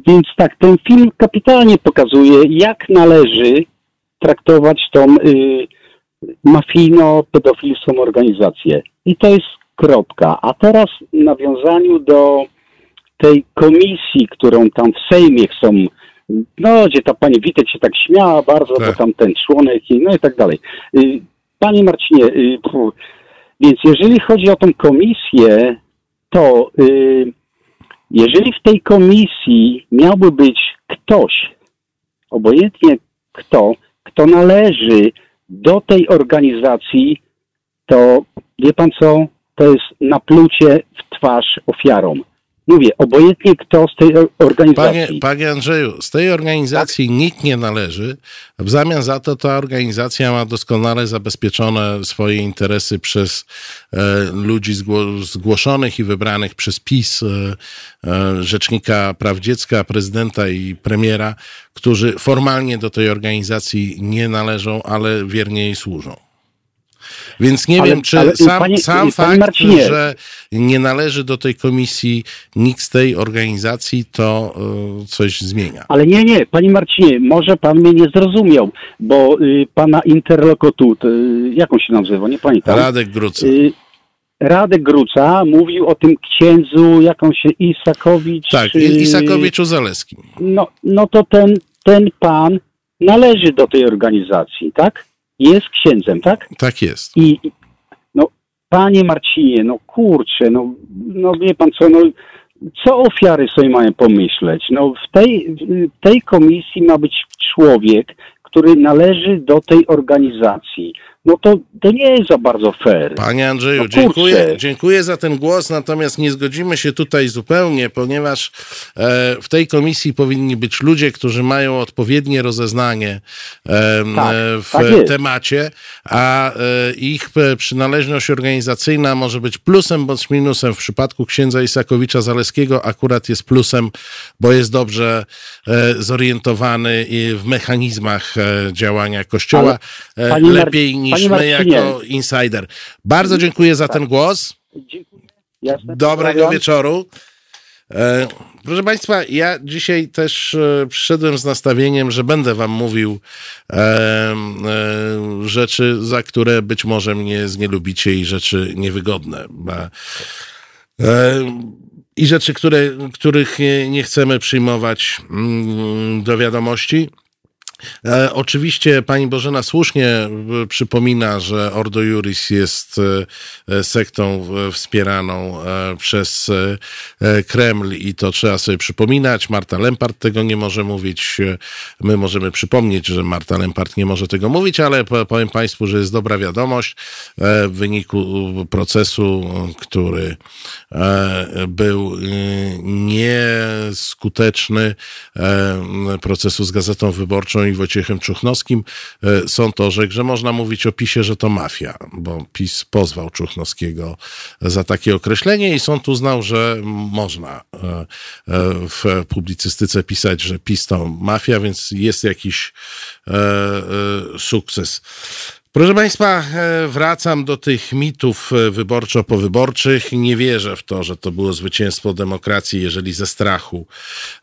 więc tak, ten film kapitalnie pokazuje, jak należy traktować tą mafijno-pedofilską organizację. I to jest Kropka. A teraz w nawiązaniu do tej komisji, którą tam w Sejmie chcą, no gdzie ta pani Witek się tak śmiała bardzo, tak. bo tam ten członek, no i tak dalej. Y, panie Marcinie, y, więc jeżeli chodzi o tą komisję, to y, jeżeli w tej komisji miałby być ktoś, obojętnie kto, kto należy do tej organizacji, to wie pan co, to jest naplucie w twarz ofiarom. Mówię, obojętnie kto z tej organizacji. Panie, panie Andrzeju, z tej organizacji tak? nikt nie należy. W zamian za to ta organizacja ma doskonale zabezpieczone swoje interesy przez e, ludzi zgło, zgłoszonych i wybranych przez PiS, e, e, rzecznika praw dziecka, prezydenta i premiera, którzy formalnie do tej organizacji nie należą, ale wiernie jej służą. Więc nie ale, wiem, czy sam, panie, sam fakt, Marcinie. że nie należy do tej komisji nikt z tej organizacji, to y, coś zmienia. Ale nie, nie, panie Marcinie, może pan mnie nie zrozumiał, bo y, pana interlokutut, y, jak on się nazywa, nie pamiętam. Radek Gruca. Y, Radek Gruca mówił o tym księdzu, jaką się Isakowicz... Tak, y, Isakowiczu Zaleskim. No, no to ten, ten pan należy do tej organizacji, tak? Jest księdzem, tak? Tak jest. I no, panie Marcinie, no kurczę, no, no wie pan co, no co ofiary sobie mają pomyśleć? No w tej, w tej komisji ma być człowiek, który należy do tej organizacji no to, to nie jest za bardzo fair. Panie Andrzeju, no, dziękuję, dziękuję za ten głos, natomiast nie zgodzimy się tutaj zupełnie, ponieważ e, w tej komisji powinni być ludzie, którzy mają odpowiednie rozeznanie e, tak, w tak temacie, a e, ich przynależność organizacyjna może być plusem bądź minusem. W przypadku księdza Isakowicza Zaleskiego akurat jest plusem, bo jest dobrze e, zorientowany w mechanizmach e, działania Kościoła. E, lepiej niż niż my jako insider. Bardzo dziękuję za ten głos. Dobrego wieczoru. E, proszę Państwa, ja dzisiaj też e, przyszedłem z nastawieniem, że będę Wam mówił e, e, rzeczy, za które być może mnie znielubicie i rzeczy niewygodne. E, I rzeczy, które, których nie chcemy przyjmować mm, do wiadomości. E, oczywiście pani Bożena słusznie e, przypomina, że Ordo Juris jest e, sektą wspieraną przez Kreml i to trzeba sobie przypominać. Marta Lempart tego nie może mówić. My możemy przypomnieć, że Marta Lempart nie może tego mówić, ale powiem państwu, że jest dobra wiadomość w wyniku procesu, który był nieskuteczny, procesu z Gazetą Wyborczą i Wojciechem Czuchnowskim e, są to, że, że można mówić o PiSie, że to mafia, bo PiS pozwał Czuchnowskiego za takie określenie i sąd uznał, że można e, e, w publicystyce pisać, że PiS to mafia, więc jest jakiś sukces. Proszę Państwa, e, wracam do tych mitów e, wyborczo-powyborczych. Nie wierzę w to, że to było zwycięstwo demokracji, jeżeli ze strachu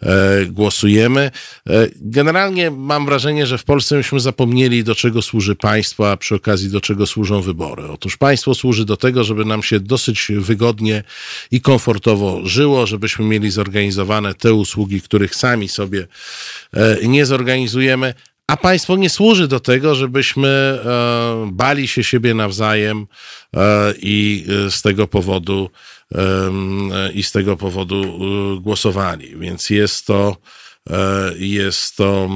e, głosujemy. Generalnie mam wrażenie, że w Polsce myśmy zapomnieli, do czego służy państwo, a przy okazji do czego służą wybory. Otóż państwo służy do tego, żeby nam się dosyć wygodnie i komfortowo żyło, żebyśmy mieli zorganizowane te usługi, których sami sobie nie zorganizujemy, a państwo nie służy do tego, żebyśmy e, bali się siebie nawzajem e, i z tego powodu i z tego powodu e, głosowali. Więc jest to jest to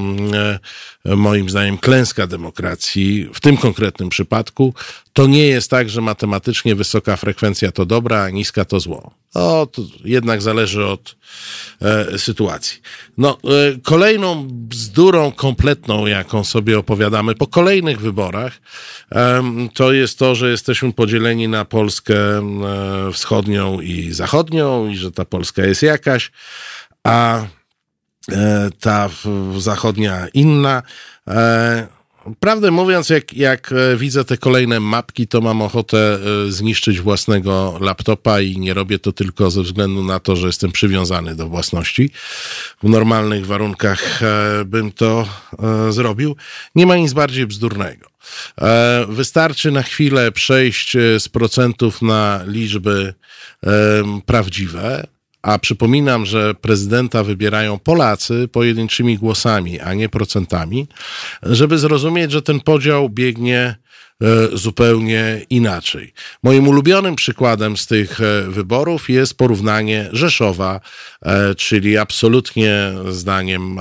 moim zdaniem klęska demokracji. W tym konkretnym przypadku to nie jest tak, że matematycznie wysoka frekwencja to dobra, a niska to zło. O, to jednak zależy od e, sytuacji. No, e, kolejną bzdurą kompletną, jaką sobie opowiadamy po kolejnych wyborach, e, to jest to, że jesteśmy podzieleni na Polskę e, wschodnią i zachodnią i że ta Polska jest jakaś, a e, ta zachodnia inna. E, Prawdę mówiąc, jak, jak e, widzę te kolejne mapki, to mam ochotę e, zniszczyć własnego laptopa i nie robię to tylko ze względu na to, że jestem przywiązany do własności. W normalnych warunkach e, bym to zrobił. Nie ma nic bardziej bzdurnego. Wystarczy na chwilę przejść z procentów na liczby prawdziwe, a przypominam, że prezydenta wybierają Polacy pojedynczymi głosami, a nie procentami, żeby zrozumieć, że ten podział biegnie e, zupełnie inaczej. Moim ulubionym przykładem z tych e, wyborów jest porównanie Rzeszowa, e, czyli absolutnie zdaniem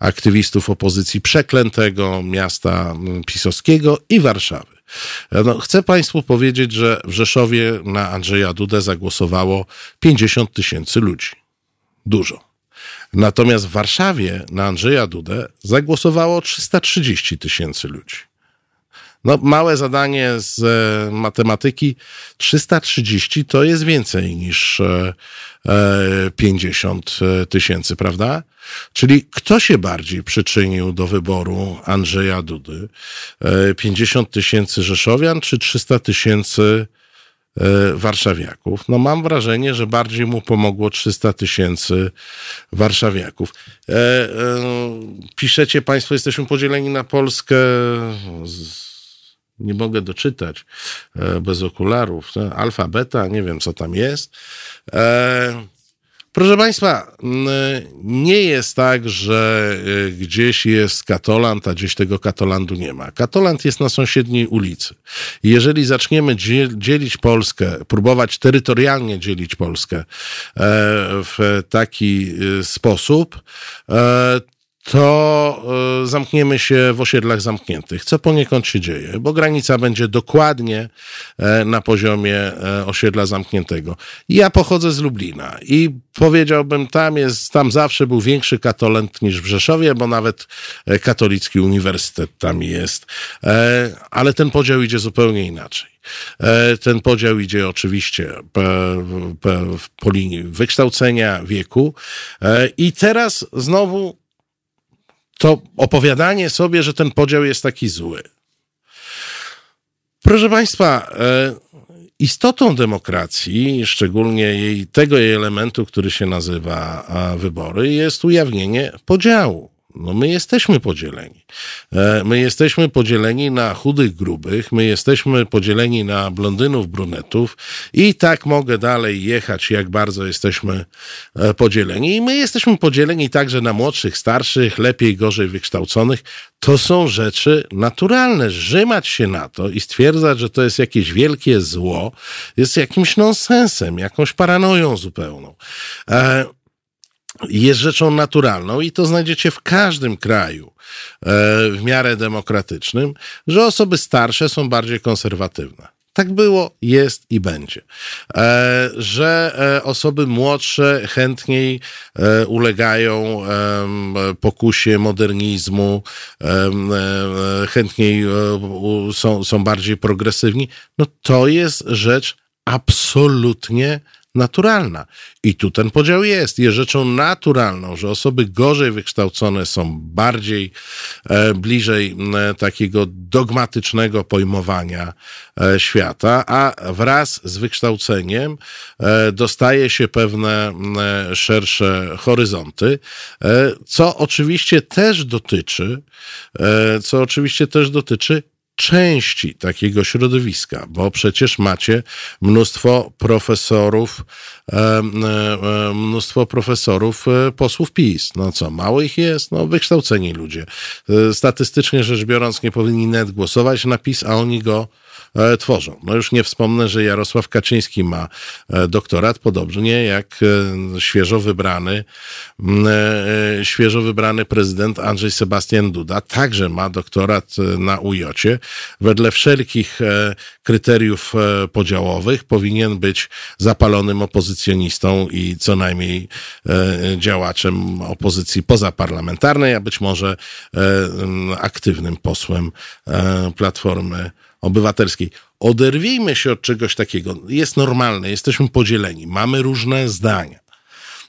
aktywistów opozycji przeklętego miasta pisowskiego i Warszawy. No, chcę Państwu powiedzieć, że w Rzeszowie na Andrzeja Dudę zagłosowało 50 tysięcy ludzi. Dużo. Natomiast w Warszawie na Andrzeja Dudę zagłosowało 330 tysięcy ludzi. No, małe zadanie z e, matematyki 330 to jest więcej niż e, 50 e, tysięcy, prawda? Czyli kto się bardziej przyczynił do wyboru Andrzeja Dudy? 50 e, tysięcy Rzeszowian czy 300 tysięcy e, warszawiaków. No mam wrażenie, że bardziej mu pomogło 300 tysięcy warszawiaków. E, e, piszecie Państwo, jesteśmy podzieleni na Polskę z nie mogę doczytać e, bez okularów. Alfa, beta, nie wiem co tam jest. E, proszę Państwa, nie jest tak, że e, gdzieś jest katoland, a gdzieś tego katolandu nie ma. Katoland jest na sąsiedniej ulicy. Jeżeli zaczniemy dzielić Polskę, próbować terytorialnie dzielić Polskę w taki sposób, to e, zamkniemy się w osiedlach zamkniętych, co poniekąd się dzieje, bo granica będzie dokładnie e, na poziomie e, osiedla zamkniętego. Ja pochodzę z Lublina i powiedziałbym, tam jest, tam zawsze był większy katolent niż w Rzeszowie, bo nawet katolicki uniwersytet tam jest, ale ten podział idzie zupełnie inaczej. Ten podział idzie oczywiście po, linii wykształcenia, wieku. I teraz znowu to opowiadanie sobie, że ten podział jest taki zły. Proszę Państwa, e, istotą demokracji, szczególnie jej, tego jej elementu, który się nazywa wybory, jest ujawnienie podziału. No my jesteśmy podzieleni. E, my jesteśmy podzieleni na chudych, grubych, my jesteśmy podzieleni na blondynów, brunetów i tak mogę dalej jechać, jak bardzo jesteśmy e, podzieleni. I my jesteśmy podzieleni także na młodszych, starszych, lepiej, gorzej wykształconych. To są rzeczy naturalne. Rzymać się na to i stwierdzać, że to jest jakieś wielkie zło, jest jakimś nonsensem, jakąś paranoją zupełną. Jest rzeczą naturalną i to znajdziecie w każdym kraju e, w miarę demokratycznym, że osoby starsze są bardziej konserwatywne. Tak było, jest i będzie. E, że e, osoby młodsze chętniej ulegają pokusie modernizmu, chętniej są, są bardziej progresywni, no to jest rzecz absolutnie naturalna. I tu ten podział jest. Jest rzeczą naturalną, że osoby gorzej wykształcone są bardziej e, bliżej e, takiego dogmatycznego pojmowania e, świata, a wraz z wykształceniem e, dostaje się pewne e, szersze horyzonty, e, co oczywiście też dotyczy, co oczywiście też dotyczy części takiego środowiska, bo przecież macie mnóstwo profesorów, e, e, mnóstwo profesorów e, posłów PiS. No co, mało ich jest? No wykształceni ludzie. Statystycznie rzecz biorąc nie powinni net głosować na PiS, a oni go tworzą. No już nie wspomnę, że Jarosław Kaczyński ma e, doktorat, podobnie jak e, świeżo wybrany, świeżo wybrany prezydent Andrzej Sebastian Duda także ma doktorat na UJOcie. Wedle wszelkich kryteriów podziałowych powinien być zapalonym opozycjonistą i co najmniej działaczem opozycji pozaparlamentarnej, a być może aktywnym posłem Platformy Obywatelskiej. Oderwijmy się od czegoś takiego. Jest normalne, jesteśmy podzieleni, mamy różne zdania,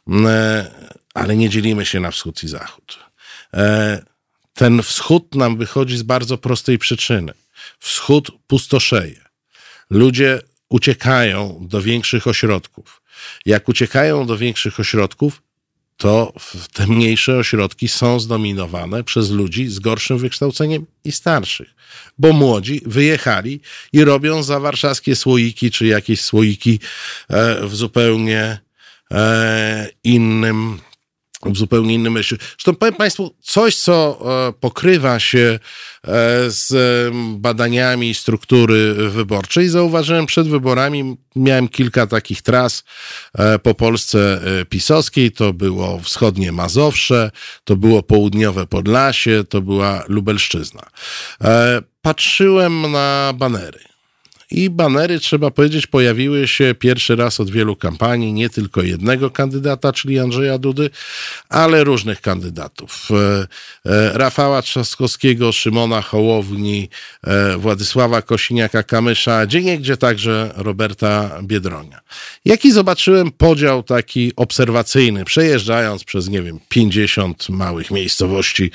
mm, e, ale nie dzielimy się na wschód i zachód. E, ten wschód nam wychodzi z bardzo prostej przyczyny. Wschód pustoszeje. Ludzie uciekają do większych ośrodków. Jak uciekają do większych ośrodków, to te mniejsze ośrodki są zdominowane przez ludzi z gorszym wykształceniem i starszych, bo młodzi wyjechali i robią za warszawskie słoiki, czy jakieś słoiki e, w zupełnie e, innym w zupełnie innym myśli. Zresztą powiem Państwu coś, co e, pokrywa się e, z badaniami struktury wyborczej. Zauważyłem przed wyborami, miałem kilka takich tras e, po Polsce pisowskiej. To było wschodnie Mazowsze, to było południowe Podlasie, to była Lubelszczyzna. Patrzyłem na banery. I banery, trzeba powiedzieć, pojawiły się pierwszy raz od wielu kampanii, nie tylko jednego kandydata, czyli Andrzeja Dudy, ale różnych kandydatów. E, e, Rafała Trzaskowskiego, Szymona Hołowni, e, Władysława Kosiniaka-Kamysza, gdzie także Roberta Biedronia. Jaki zobaczyłem podział taki obserwacyjny, przejeżdżając przez, nie wiem, 50 małych miejscowości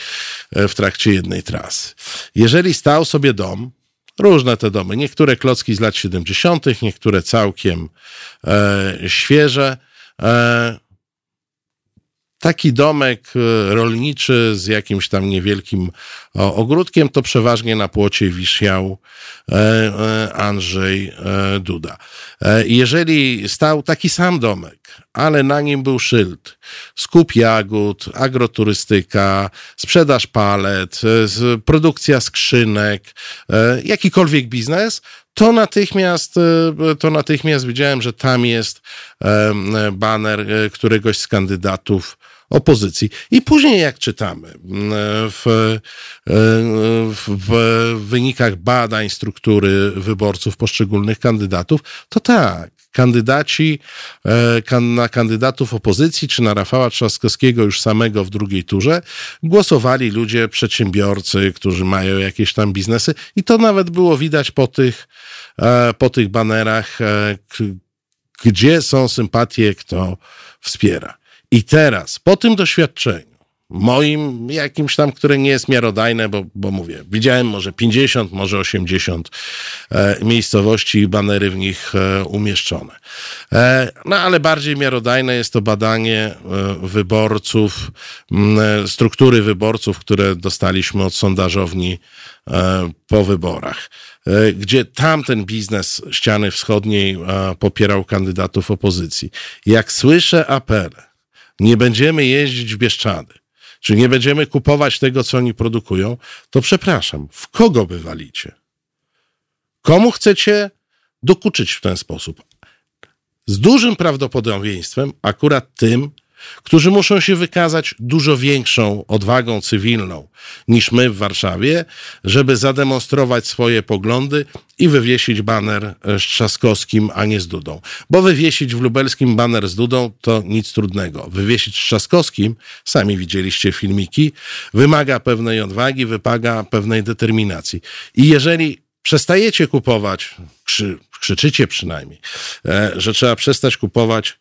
w trakcie jednej trasy. Jeżeli stał sobie dom, Różne te domy. Niektóre klocki z lat 70., niektóre całkiem e, świeże. E, taki domek e, rolniczy z jakimś tam niewielkim ogródkiem, to przeważnie na płocie wisiał e, e, Andrzej Duda. Jeżeli stał taki sam domek, ale na nim był szyld skup jagód, agroturystyka, sprzedaż palet, produkcja skrzynek, jakikolwiek biznes, to natychmiast, to natychmiast widziałem, że tam jest baner któregoś z kandydatów opozycji. I później, jak czytamy e, w, w wynikach badań struktury wyborców poszczególnych kandydatów, to tak, kandydaci, e, na kandydatów opozycji, czy na Rafała Trzaskowskiego już samego w drugiej turze, głosowali ludzie, przedsiębiorcy, którzy mają jakieś tam biznesy i to nawet było widać po tych, e, po tych banerach, gdzie są sympatie, kto wspiera. I teraz, po tym doświadczeniu, moim jakimś tam, które nie jest miarodajne, bo, bo mówię, widziałem może 50, może 80 e, miejscowości i banery w nich e, umieszczone. E, no ale bardziej miarodajne jest to badanie e, wyborców, m, e, struktury wyborców, które dostaliśmy od sondażowni e, po wyborach gdzie tamten biznes ściany wschodniej popierał kandydatów opozycji. Jak słyszę apele, nie będziemy jeździć w Bieszczady, czy nie będziemy kupować tego, co oni produkują, to przepraszam, w kogo wywalicie? Komu chcecie dokuczyć w ten sposób? Z dużym prawdopodobieństwem akurat tym, którzy muszą się wykazać dużo większą odwagą cywilną niż my w Warszawie, żeby zademonstrować swoje poglądy i wywiesić baner z Trzaskowskim, a nie z Dudą. Bo wywiesić w lubelskim baner z Dudą to nic trudnego. Wywiesić z Trzaskowskim, sami widzieliście filmiki, wymaga pewnej odwagi, wymaga pewnej determinacji. I jeżeli przestajecie kupować, krzy, krzyczycie przynajmniej, e, że trzeba przestać kupować e,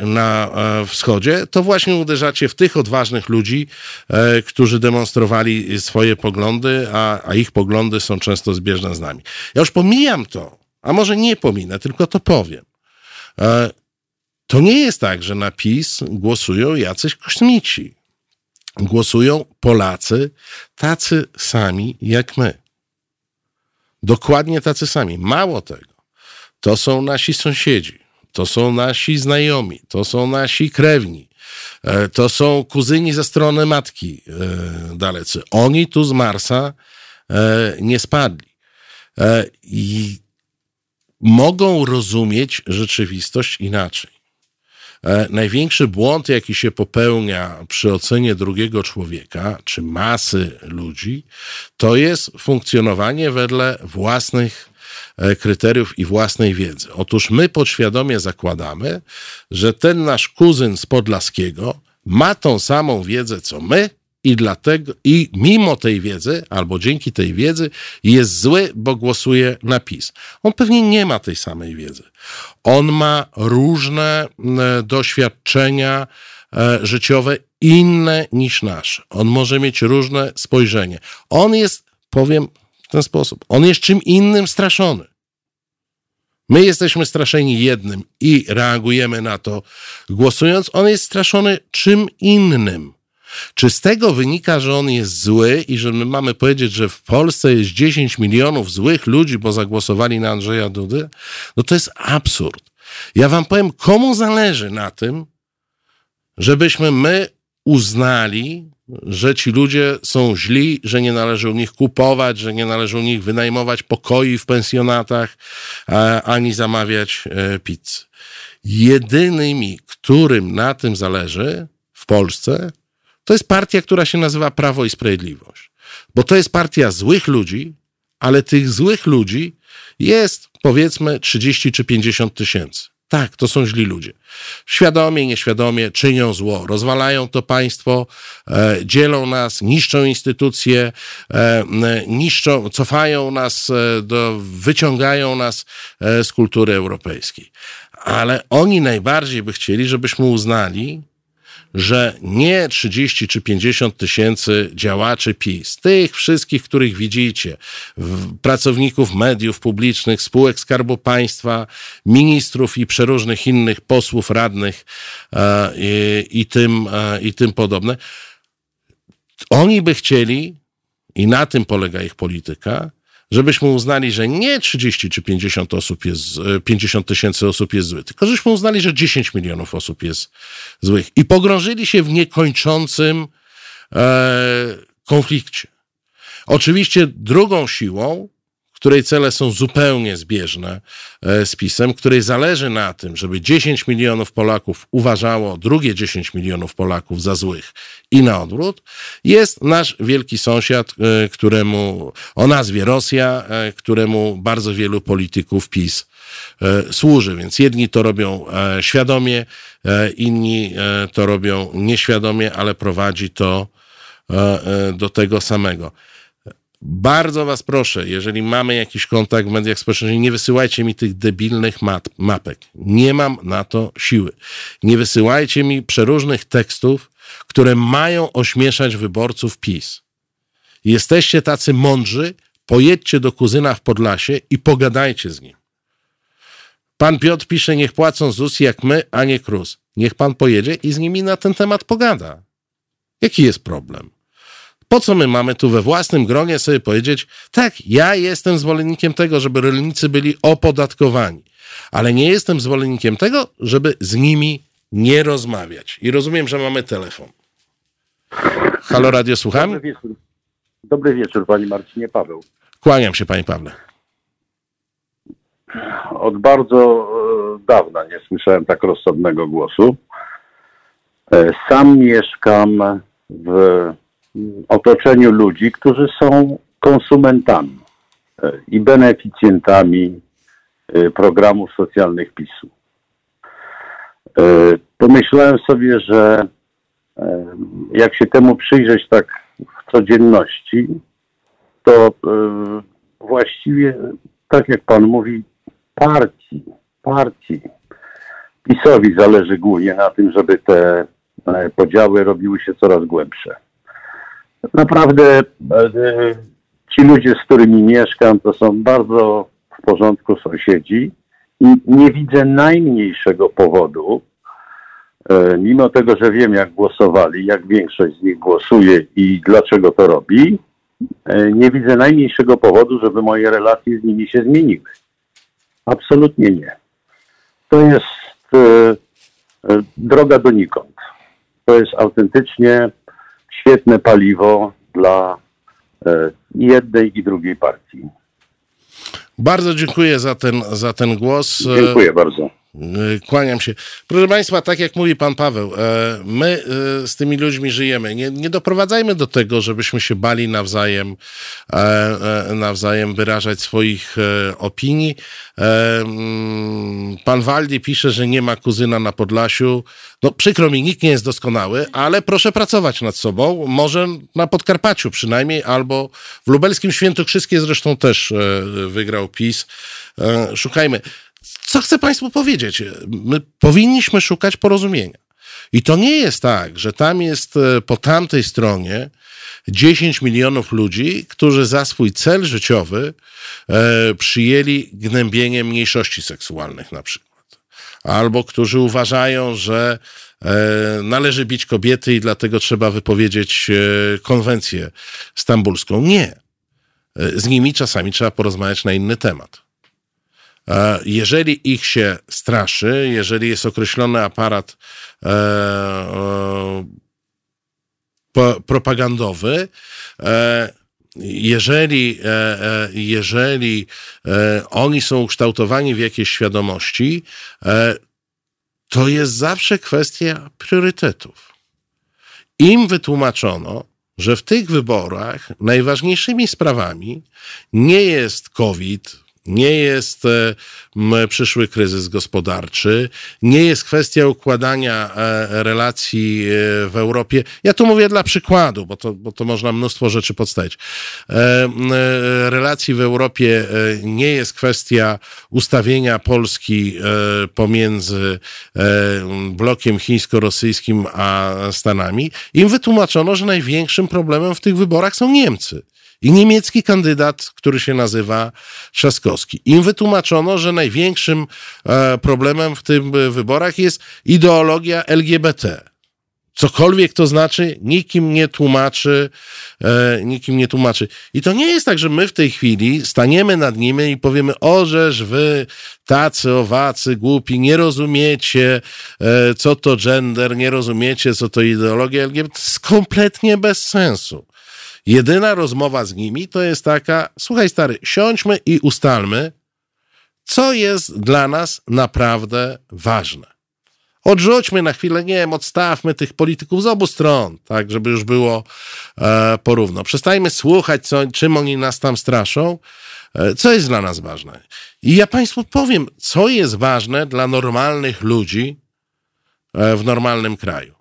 na e, wschodzie, to właśnie uderzacie w tych odważnych ludzi, którzy demonstrowali swoje poglądy, a, a ich poglądy są często zbieżne z nami. Ja już pomijam to, a może nie pominę, tylko to powiem. To nie jest tak, że na PiS głosują jacyś kosmici. Głosują Polacy tacy sami jak my. Dokładnie tacy sami. Mało tego. To są nasi sąsiedzi, to są nasi znajomi, to są nasi krewni, e, to są kuzyni ze strony matki e, dalecy. Oni tu z Marsa e, nie spadli. I mogą rozumieć rzeczywistość inaczej. Największy błąd, jaki się popełnia przy ocenie drugiego człowieka, czy masy ludzi, to jest funkcjonowanie wedle własnych kryteriów i własnej wiedzy. Otóż my podświadomie zakładamy, że ten nasz kuzyn z Podlaskiego ma tą samą wiedzę co my i dlatego i mimo tej wiedzy, albo dzięki tej wiedzy, jest zły, bo głosuje na PiS. On pewnie nie ma tej samej wiedzy. On ma różne e, doświadczenia e, życiowe inne niż nasze. On może mieć różne spojrzenie. On jest, powiem ten sposób, on jest czym innym straszony. My jesteśmy straszeni jednym i reagujemy na to głosując. On jest straszony czym innym. Czy z tego wynika, że on jest zły i że my mamy powiedzieć, że w Polsce jest 10 milionów złych ludzi, bo zagłosowali na Andrzeja Dudy? No to jest absurd. Ja wam powiem, komu zależy na tym, żebyśmy my uznali, że ci ludzie są źli, że nie należy u nich kupować, że nie należy u nich wynajmować pokoi w pensjonatach, ani zamawiać e, pizzy. Jedynymi, którym na tym zależy w Polsce, to jest partia, która się nazywa Prawo i Sprawiedliwość. Bo to jest partia złych ludzi, ale tych złych ludzi jest powiedzmy 30 czy 50 tysięcy. Tak, to są źli ludzie. Świadomie, nieświadomie czynią zło, rozwalają to państwo, e, dzielą nas, niszczą instytucje, e, niszczą, cofają nas, e, do, wyciągają nas e, z kultury europejskiej. Ale oni najbardziej by chcieli, żebyśmy uznali, że nie 30 czy 50 tysięcy działaczy PiS, tych wszystkich, których widzicie, pracowników mediów publicznych, spółek Skarbu Państwa, ministrów i przeróżnych innych posłów, radnych e, i, i, tym, e, i tym podobne, oni by chcieli, i na tym polega ich polityka, żebyśmy uznali, że nie 30 czy 50 osób jest, 50 e, tysięcy osób jest złych, tylko żebyśmy uznali, że 10 milionów osób jest złych i pogrążyli się w niekończącym e, konflikcie. Oczywiście drugą siłą której cele są zupełnie zbieżne e, z PiSem, której zależy na tym, żeby 10 milionów Polaków uważało drugie 10 milionów Polaków za złych i na odwrót, jest nasz wielki sąsiad, e, któremu o nazwie Rosja, e, któremu bardzo wielu polityków PiS służy. Więc jedni to robią świadomie, inni to robią nieświadomie, ale prowadzi to do tego samego. Bardzo was proszę, jeżeli mamy jakiś kontakt w mediach społecznościowych, nie wysyłajcie mi tych debilnych map, mapek. Nie mam na to siły. Nie wysyłajcie mi przeróżnych tekstów, które mają ośmieszać wyborców PiS. Jesteście tacy mądrzy, pojedźcie do kuzyna w Podlasie i pogadajcie z nim. Pan Piotr pisze, niech płacą ZUS jak my, a nie KRUS. Niech pan pojedzie i z nimi na ten temat pogada. Jaki jest problem? Po co my mamy tu we własnym gronie sobie powiedzieć, tak, ja jestem zwolennikiem tego, żeby rolnicy byli opodatkowani, ale nie jestem zwolennikiem tego, żeby z nimi nie rozmawiać. I rozumiem, że mamy telefon. Halo Radio, słucham? Dobry wieczór. Dobry wieczór, panie Marcinie Paweł. Kłaniam się, panie Pawle. Od bardzo e, dawna nie słyszałem tak rozsądnego głosu. E, sam mieszkam w otoczeniu ludzi, którzy są konsumentami e, i beneficjentami e, programów socjalnych PiSu. E, pomyślałem sobie, że jak się temu przyjrzeć tak w codzienności, to właściwie, tak jak pan mówi, partii, partii. PiSowi zależy głównie na tym, żeby te podziały robiły się coraz głębsze. Naprawdę e, ci ludzie, z którymi mieszkam, to są bardzo w porządku sąsiedzi i nie widzę najmniejszego powodu, e, mimo tego, że wiem, jak głosowali, jak większość z nich głosuje i dlaczego to robi, nie widzę najmniejszego powodu, żeby moje relacje z nimi się zmieniły. Absolutnie nie. To jest e, e, droga donikąd. To jest autentycznie świetne paliwo dla e, jednej i drugiej partii. Bardzo dziękuję za ten, za ten głos. Dziękuję bardzo. E, kłaniam się. Proszę Państwa, tak jak mówi Pan Paweł, e, my e, z tymi ludźmi żyjemy. Nie, nie doprowadzajmy do tego, żebyśmy się bali nawzajem, nawzajem wyrażać swoich opinii. Mm, pan Waldi pisze, że nie ma kuzyna na Podlasiu. No przykro mi, nikt nie jest doskonały, ale proszę pracować nad sobą. Może na Podkarpaciu przynajmniej, albo w lubelskim Świętokrzyskie zresztą też wygrał PiS. Szukajmy co chcę Państwu powiedzieć? My powinniśmy szukać porozumienia. I to nie jest tak, że tam jest e, po tamtej stronie 10 milionów ludzi, którzy za swój cel życiowy e, przyjęli gnębienie mniejszości seksualnych na przykład. Albo którzy uważają, że e, należy bić kobiety i dlatego trzeba wypowiedzieć e, konwencję stambulską. Nie. E, z nimi czasami trzeba porozmawiać na inny temat. E, jeżeli ich się straszy, jeżeli jest określony aparat e, e, propagandowy, jeżeli, jeżeli oni są ukształtowani w jakiejś świadomości, to jest zawsze kwestia priorytetów. Im wytłumaczono, że w tych wyborach najważniejszymi sprawami nie jest COVID, nie jest e, przyszły kryzys gospodarczy, nie jest kwestia układania e, relacji e, w Europie. Ja tu mówię dla przykładu, bo to, bo to można mnóstwo rzeczy podstawić. Relacji w Europie nie jest kwestia ustawienia Polski pomiędzy blokiem chińsko-rosyjskim a Stanami. Im wytłumaczono, że największym problemem w tych wyborach są Niemcy i niemiecki kandydat, który się nazywa Trzaskowski. Im wytłumaczono, że największym e, problemem w tych wyborach jest ideologia LGBT. Cokolwiek to znaczy, nikim nie tłumaczy, e, nikim nie tłumaczy. I to nie jest tak, że my w tej chwili staniemy nad nimi i powiemy, ożeż wy tacy, owacy, głupi, nie rozumiecie, e, co to gender, nie rozumiecie, co to ideologia LGBT. To jest kompletnie bez sensu. Jedyna rozmowa z nimi to jest taka: słuchaj, stary, siądźmy i ustalmy, co jest dla nas naprawdę ważne. Odrzućmy na chwilę, nie wiem, odstawmy tych polityków z obu stron, tak, żeby już było e, porówno. Przestajmy słuchać, co, czym oni nas tam straszą, e, co jest dla nas ważne. I ja Państwu powiem, co jest ważne dla normalnych ludzi e, w normalnym kraju.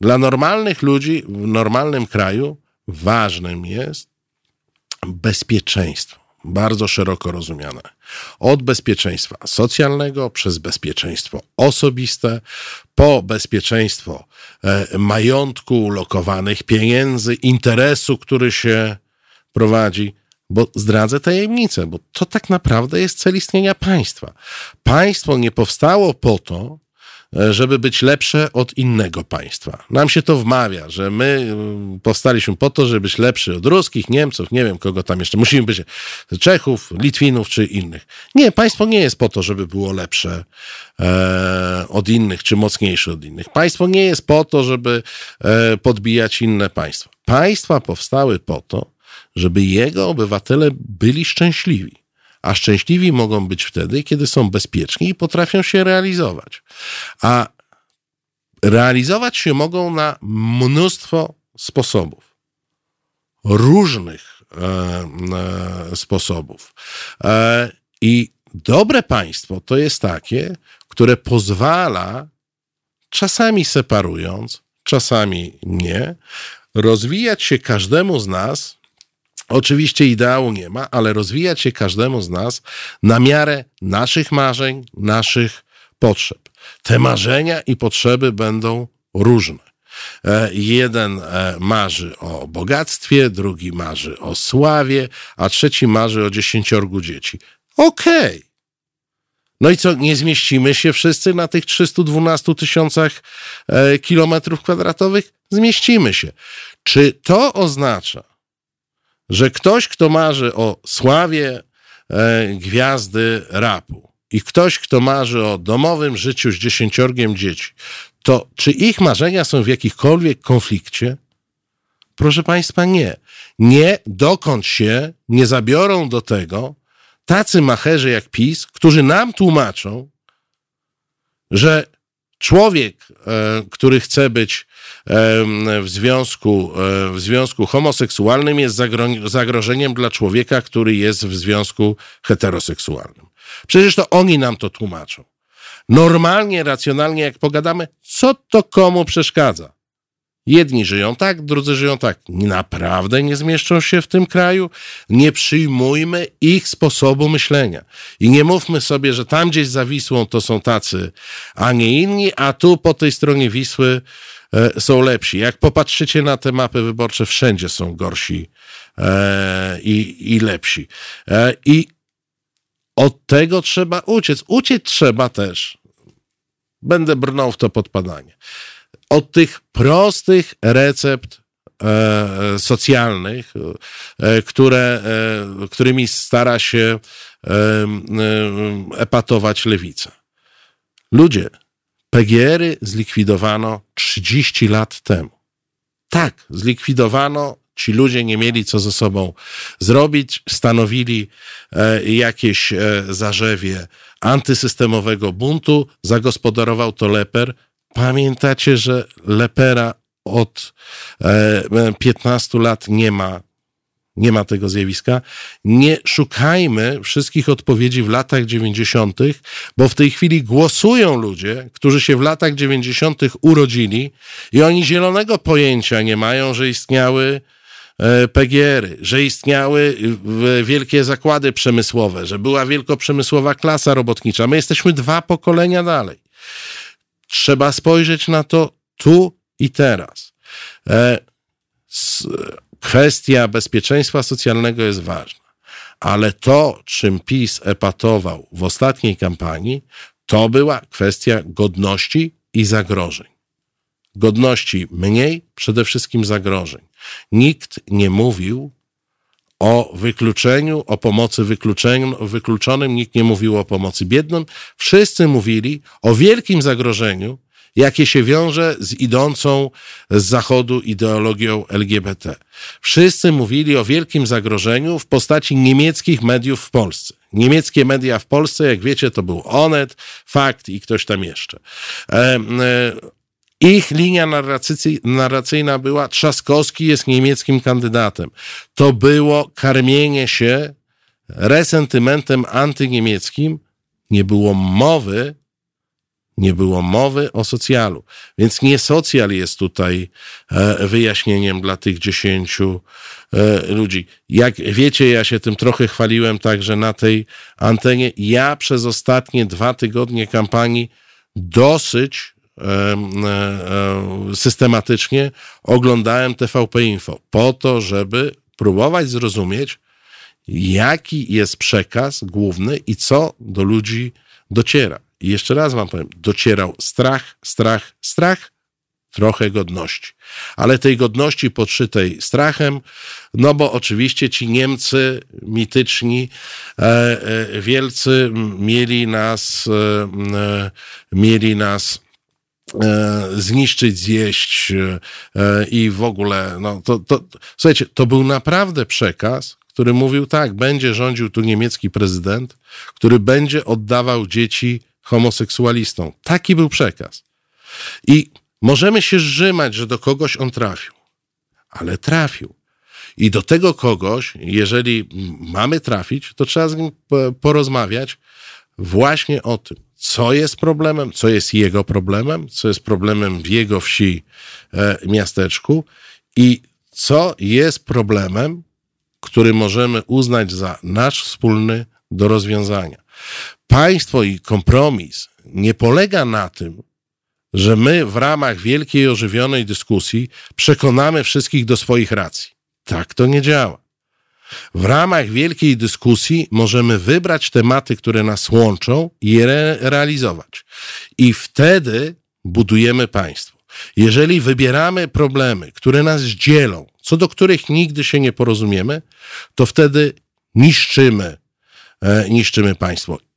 Dla normalnych ludzi w normalnym kraju ważnym jest bezpieczeństwo, bardzo szeroko rozumiane. Od bezpieczeństwa socjalnego, przez bezpieczeństwo osobiste, po bezpieczeństwo e, majątku, lokowanych pieniędzy, interesu, który się prowadzi. Bo zdradzę tajemnicę, bo to tak naprawdę jest cel istnienia państwa. Państwo nie powstało po to, żeby być lepsze od innego państwa. Nam się to wmawia, że my e, powstaliśmy po to, żeby być lepszy od ruskich, Niemców, nie wiem kogo tam jeszcze. Musimy być Czechów, Litwinów czy innych. Nie, państwo nie jest po to, żeby było lepsze e, od innych czy mocniejsze od innych. Państwo nie jest po to, żeby e, podbijać inne państwa. Państwa powstały po to, żeby jego obywatele byli szczęśliwi a szczęśliwi mogą być wtedy, kiedy są bezpieczni i potrafią się realizować. A realizować się mogą na mnóstwo sposobów. Różnych e, e, sposobów. E, I dobre państwo to jest takie, które pozwala, czasami separując, czasami nie, rozwijać się każdemu z nas Oczywiście ideału nie ma, ale rozwijać się każdemu z nas na miarę naszych marzeń, naszych potrzeb. Te marzenia i potrzeby będą różne. E, jeden e, marzy o bogactwie, drugi marzy o sławie, a trzeci marzy o dziesięciorgu dzieci. Okej. Okay. No i co, nie zmieścimy się wszyscy na tych 312 tysiącach e, kilometrów kwadratowych? Zmieścimy się. Czy to oznacza, że ktoś, kto marzy o sławie gwiazdy rapu i ktoś, kto marzy o domowym życiu z dziesięciorgiem dzieci, to czy ich marzenia są w jakichkolwiek konflikcie? Proszę Państwa, nie. Nie, dokąd się nie zabiorą do tego tacy macherzy jak PiS, którzy nam tłumaczą, że człowiek, e, który chce być e, w związku, e, w związku homoseksualnym, jest zagrożeniem dla człowieka, który jest w związku heteroseksualnym. Przecież to oni nam to tłumaczą normalnie, racjonalnie, jak pogadamy, co to komu przeszkadza? Jedni żyją tak, drudzy żyją tak. Naprawdę nie zmieszczą się w tym kraju. Nie przyjmujmy ich sposobu myślenia. I nie mówmy sobie, że tam gdzieś za Wisłą to są tacy, a nie inni, a tu po tej stronie Wisły są lepsi. Jak popatrzycie na te mapy wyborcze, wszędzie są gorsi e, i, i lepsi. E, I od tego trzeba uciec. Uciec trzeba też. Będę brnął w to podpadanie. Od tych prostych recept e, socjalnych, e, które, e, którymi stara się e, e, epatować lewica. Ludzie, PGR-y zlikwidowano 30 lat temu. Tak, zlikwidowano ci ludzie nie mieli co ze sobą zrobić, stanowili e, jakieś e, zarzewie antysystemowego buntu, zagospodarował to Leper. Pamiętacie, że Lepera od 15 e, lat nie ma nie ma tego zjawiska. Nie szukajmy wszystkich odpowiedzi w latach 90., bo w tej chwili głosują ludzie, którzy się w latach 90. urodzili i oni zielonego pojęcia nie mają, że istniały E, PGR-y, że istniały wielkie zakłady przemysłowe, że była wielkoprzemysłowa klasa robotnicza. My jesteśmy dwa pokolenia dalej. Trzeba spojrzeć na to tu i teraz. Kwestia bezpieczeństwa socjalnego jest ważna, ale to, czym PiS epatował w ostatniej kampanii, to była kwestia godności i zagrożeń. Godności mniej, przede wszystkim zagrożeń. Nikt nie mówił o wykluczeniu, o pomocy wykluczonym, nikt nie mówił o pomocy biednym. Wszyscy mówili o wielkim zagrożeniu, jakie się wiąże z idącą z zachodu ideologią LGBT. Wszyscy mówili o wielkim zagrożeniu w postaci niemieckich mediów w Polsce. Niemieckie media w Polsce, jak wiecie, to był Onet, Fakt i ktoś tam jeszcze. E, e, ich linia narracyjna była, Trzaskowski jest niemieckim kandydatem. To było karmienie się resentymentem antyniemieckim. Nie było mowy, nie było mowy o socjalu. Więc nie socjal jest tutaj e, wyjaśnieniem dla tych dziesięciu e, ludzi. Jak wiecie, ja się tym trochę chwaliłem także na tej antenie. Ja przez ostatnie dwa tygodnie kampanii dosyć E, systematycznie oglądałem TVP Info po to, żeby próbować zrozumieć, jaki jest przekaz główny i co do ludzi dociera. I jeszcze raz wam powiem, docierał strach, strach, strach, trochę godności. Ale tej godności podszytej strachem, no bo oczywiście ci Niemcy mityczni, e, e, wielcy mieli nas, e, e mieli nas E, zniszczyć, zjeść e, i w ogóle, no to, to, słuchajcie, to był naprawdę przekaz, który mówił tak, będzie rządził tu niemiecki prezydent, który będzie oddawał dzieci homoseksualistom. Taki był przekaz. I możemy się zrzymać, że do kogoś on trafił, ale trafił. I do tego kogoś, jeżeli mamy trafić, to trzeba z nim porozmawiać właśnie o tym co jest problemem, co jest jego problemem, co jest problemem w jego wsi, e, miasteczku i co jest problemem który możemy uznać za nasz wspólny do rozwiązania. Państwo i kompromis nie polega na tym, że my w ramach wielkiej ożywionej dyskusji przekonamy wszystkich do swoich racji. Tak to nie działa. W ramach wielkiej dyskusji możemy wybrać tematy, które nas łączą i je re realizować. I wtedy budujemy państwo. Jeżeli wybieramy problemy, które nas dzielą, co do których nigdy się nie porozumiemy, to wtedy niszczymy, e, niszczymy państwo.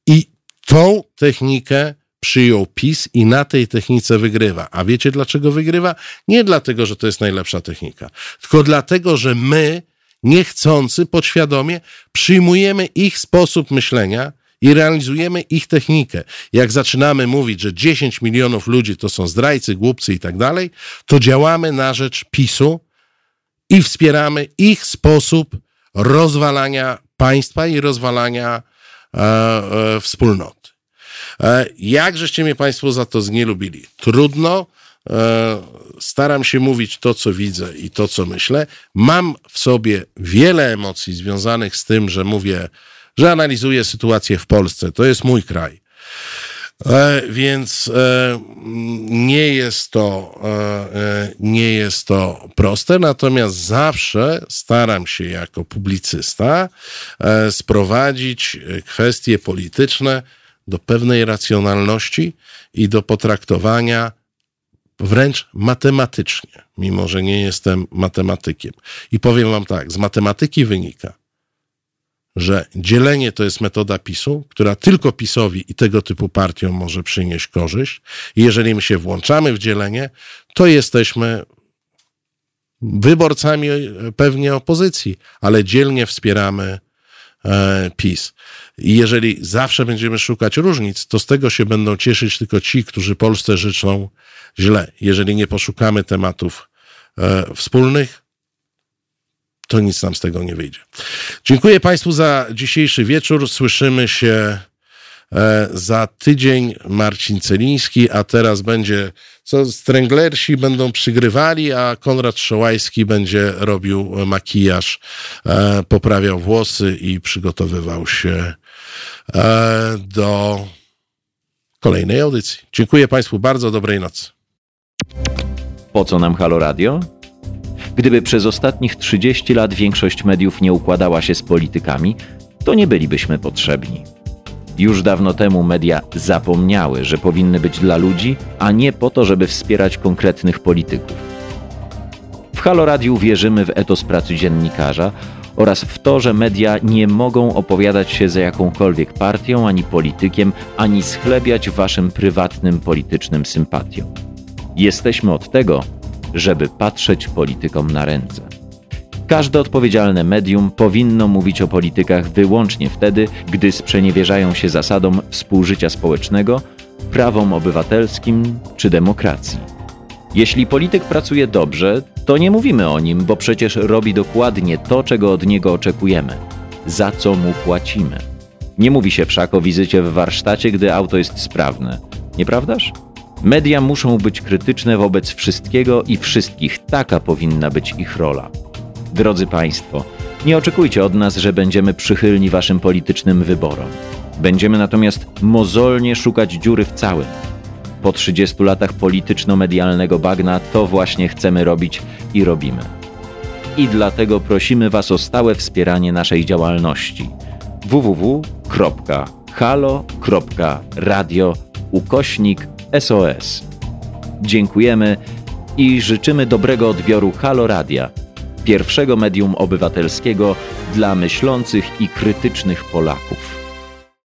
Tą technikę przyjął PiS i na tej technice wygrywa. A wiecie dlaczego wygrywa? Nie dlatego, że to jest najlepsza technika, tylko dlatego, że my niechcący, podświadomie przyjmujemy ich sposób myślenia i realizujemy ich technikę. Jak zaczynamy mówić, że 10 milionów ludzi to są zdrajcy, głupcy i tak dalej, to działamy na rzecz PiSu i wspieramy ich sposób rozwalania państwa i rozwalania wspólnoty. E, jak żeście mnie Państwo za to znielubili? Trudno. E, staram się mówić to, co widzę i to, co myślę. Mam w sobie wiele emocji związanych z tym, że mówię, że analizuję sytuację w Polsce. To jest mój kraj. E, więc e, nie jest to, e, nie jest to proste, natomiast zawsze staram się jako publicysta sprowadzić kwestie polityczne do pewnej racjonalności i do potraktowania wręcz matematycznie, mimo że nie jestem matematykiem. I powiem Wam tak, z matematyki wynika, że dzielenie to jest metoda PiSu, która tylko PiSowi i tego typu partiom może przynieść korzyść. I jeżeli my się włączamy w dzielenie, to jesteśmy wyborcami pewnie opozycji, ale dzielnie wspieramy e, PiS. I jeżeli zawsze będziemy szukać różnic, to z tego się będą cieszyć tylko ci, którzy Polsce życzą źle. Jeżeli nie poszukamy tematów e, wspólnych, to nic nam z tego nie wyjdzie. Dziękuję Państwu za dzisiejszy wieczór. Słyszymy się e, za tydzień. Marcin Celiński, a teraz będzie, co stręglersi będą przygrywali, a Konrad Szołajski będzie robił makijaż, e, poprawiał włosy i przygotowywał się e, do kolejnej audycji. Dziękuję Państwu bardzo, dobrej nocy. Po co nam Halo Radio? Gdyby przez ostatnich 30 lat większość mediów nie układała się z politykami, to nie bylibyśmy potrzebni. Już dawno temu media zapomniały, że powinny być dla ludzi, a nie po to, żeby wspierać konkretnych polityków. W Halo Radiu wierzymy w etos pracy dziennikarza oraz w to, że media nie mogą opowiadać się za jakąkolwiek partią ani politykiem, ani schlebiać waszym prywatnym politycznym sympatiom. Jesteśmy od tego, żeby patrzeć politykom na ręce. Każde odpowiedzialne medium powinno mówić o politykach wyłącznie wtedy, gdy sprzeniewierzają się zasadom współżycia społecznego, prawom obywatelskim czy demokracji. Jeśli polityk pracuje dobrze, to nie mówimy o nim, bo przecież robi dokładnie to, czego od niego oczekujemy, za co mu płacimy. Nie mówi się wszak o wizycie w warsztacie, gdy auto jest sprawne, nieprawdaż? Media muszą być krytyczne wobec wszystkiego i wszystkich. Taka powinna być ich rola. Drodzy Państwo, nie oczekujcie od nas, że będziemy przychylni Waszym politycznym wyborom. Będziemy natomiast mozolnie szukać dziury w całym. Po 30 latach polityczno-medialnego bagna to właśnie chcemy robić i robimy. I dlatego prosimy Was o stałe wspieranie naszej działalności www.halo.radio ukośnik SOS. Dziękujemy i życzymy dobrego odbioru Halo Radia, pierwszego medium obywatelskiego dla myślących i krytycznych Polaków.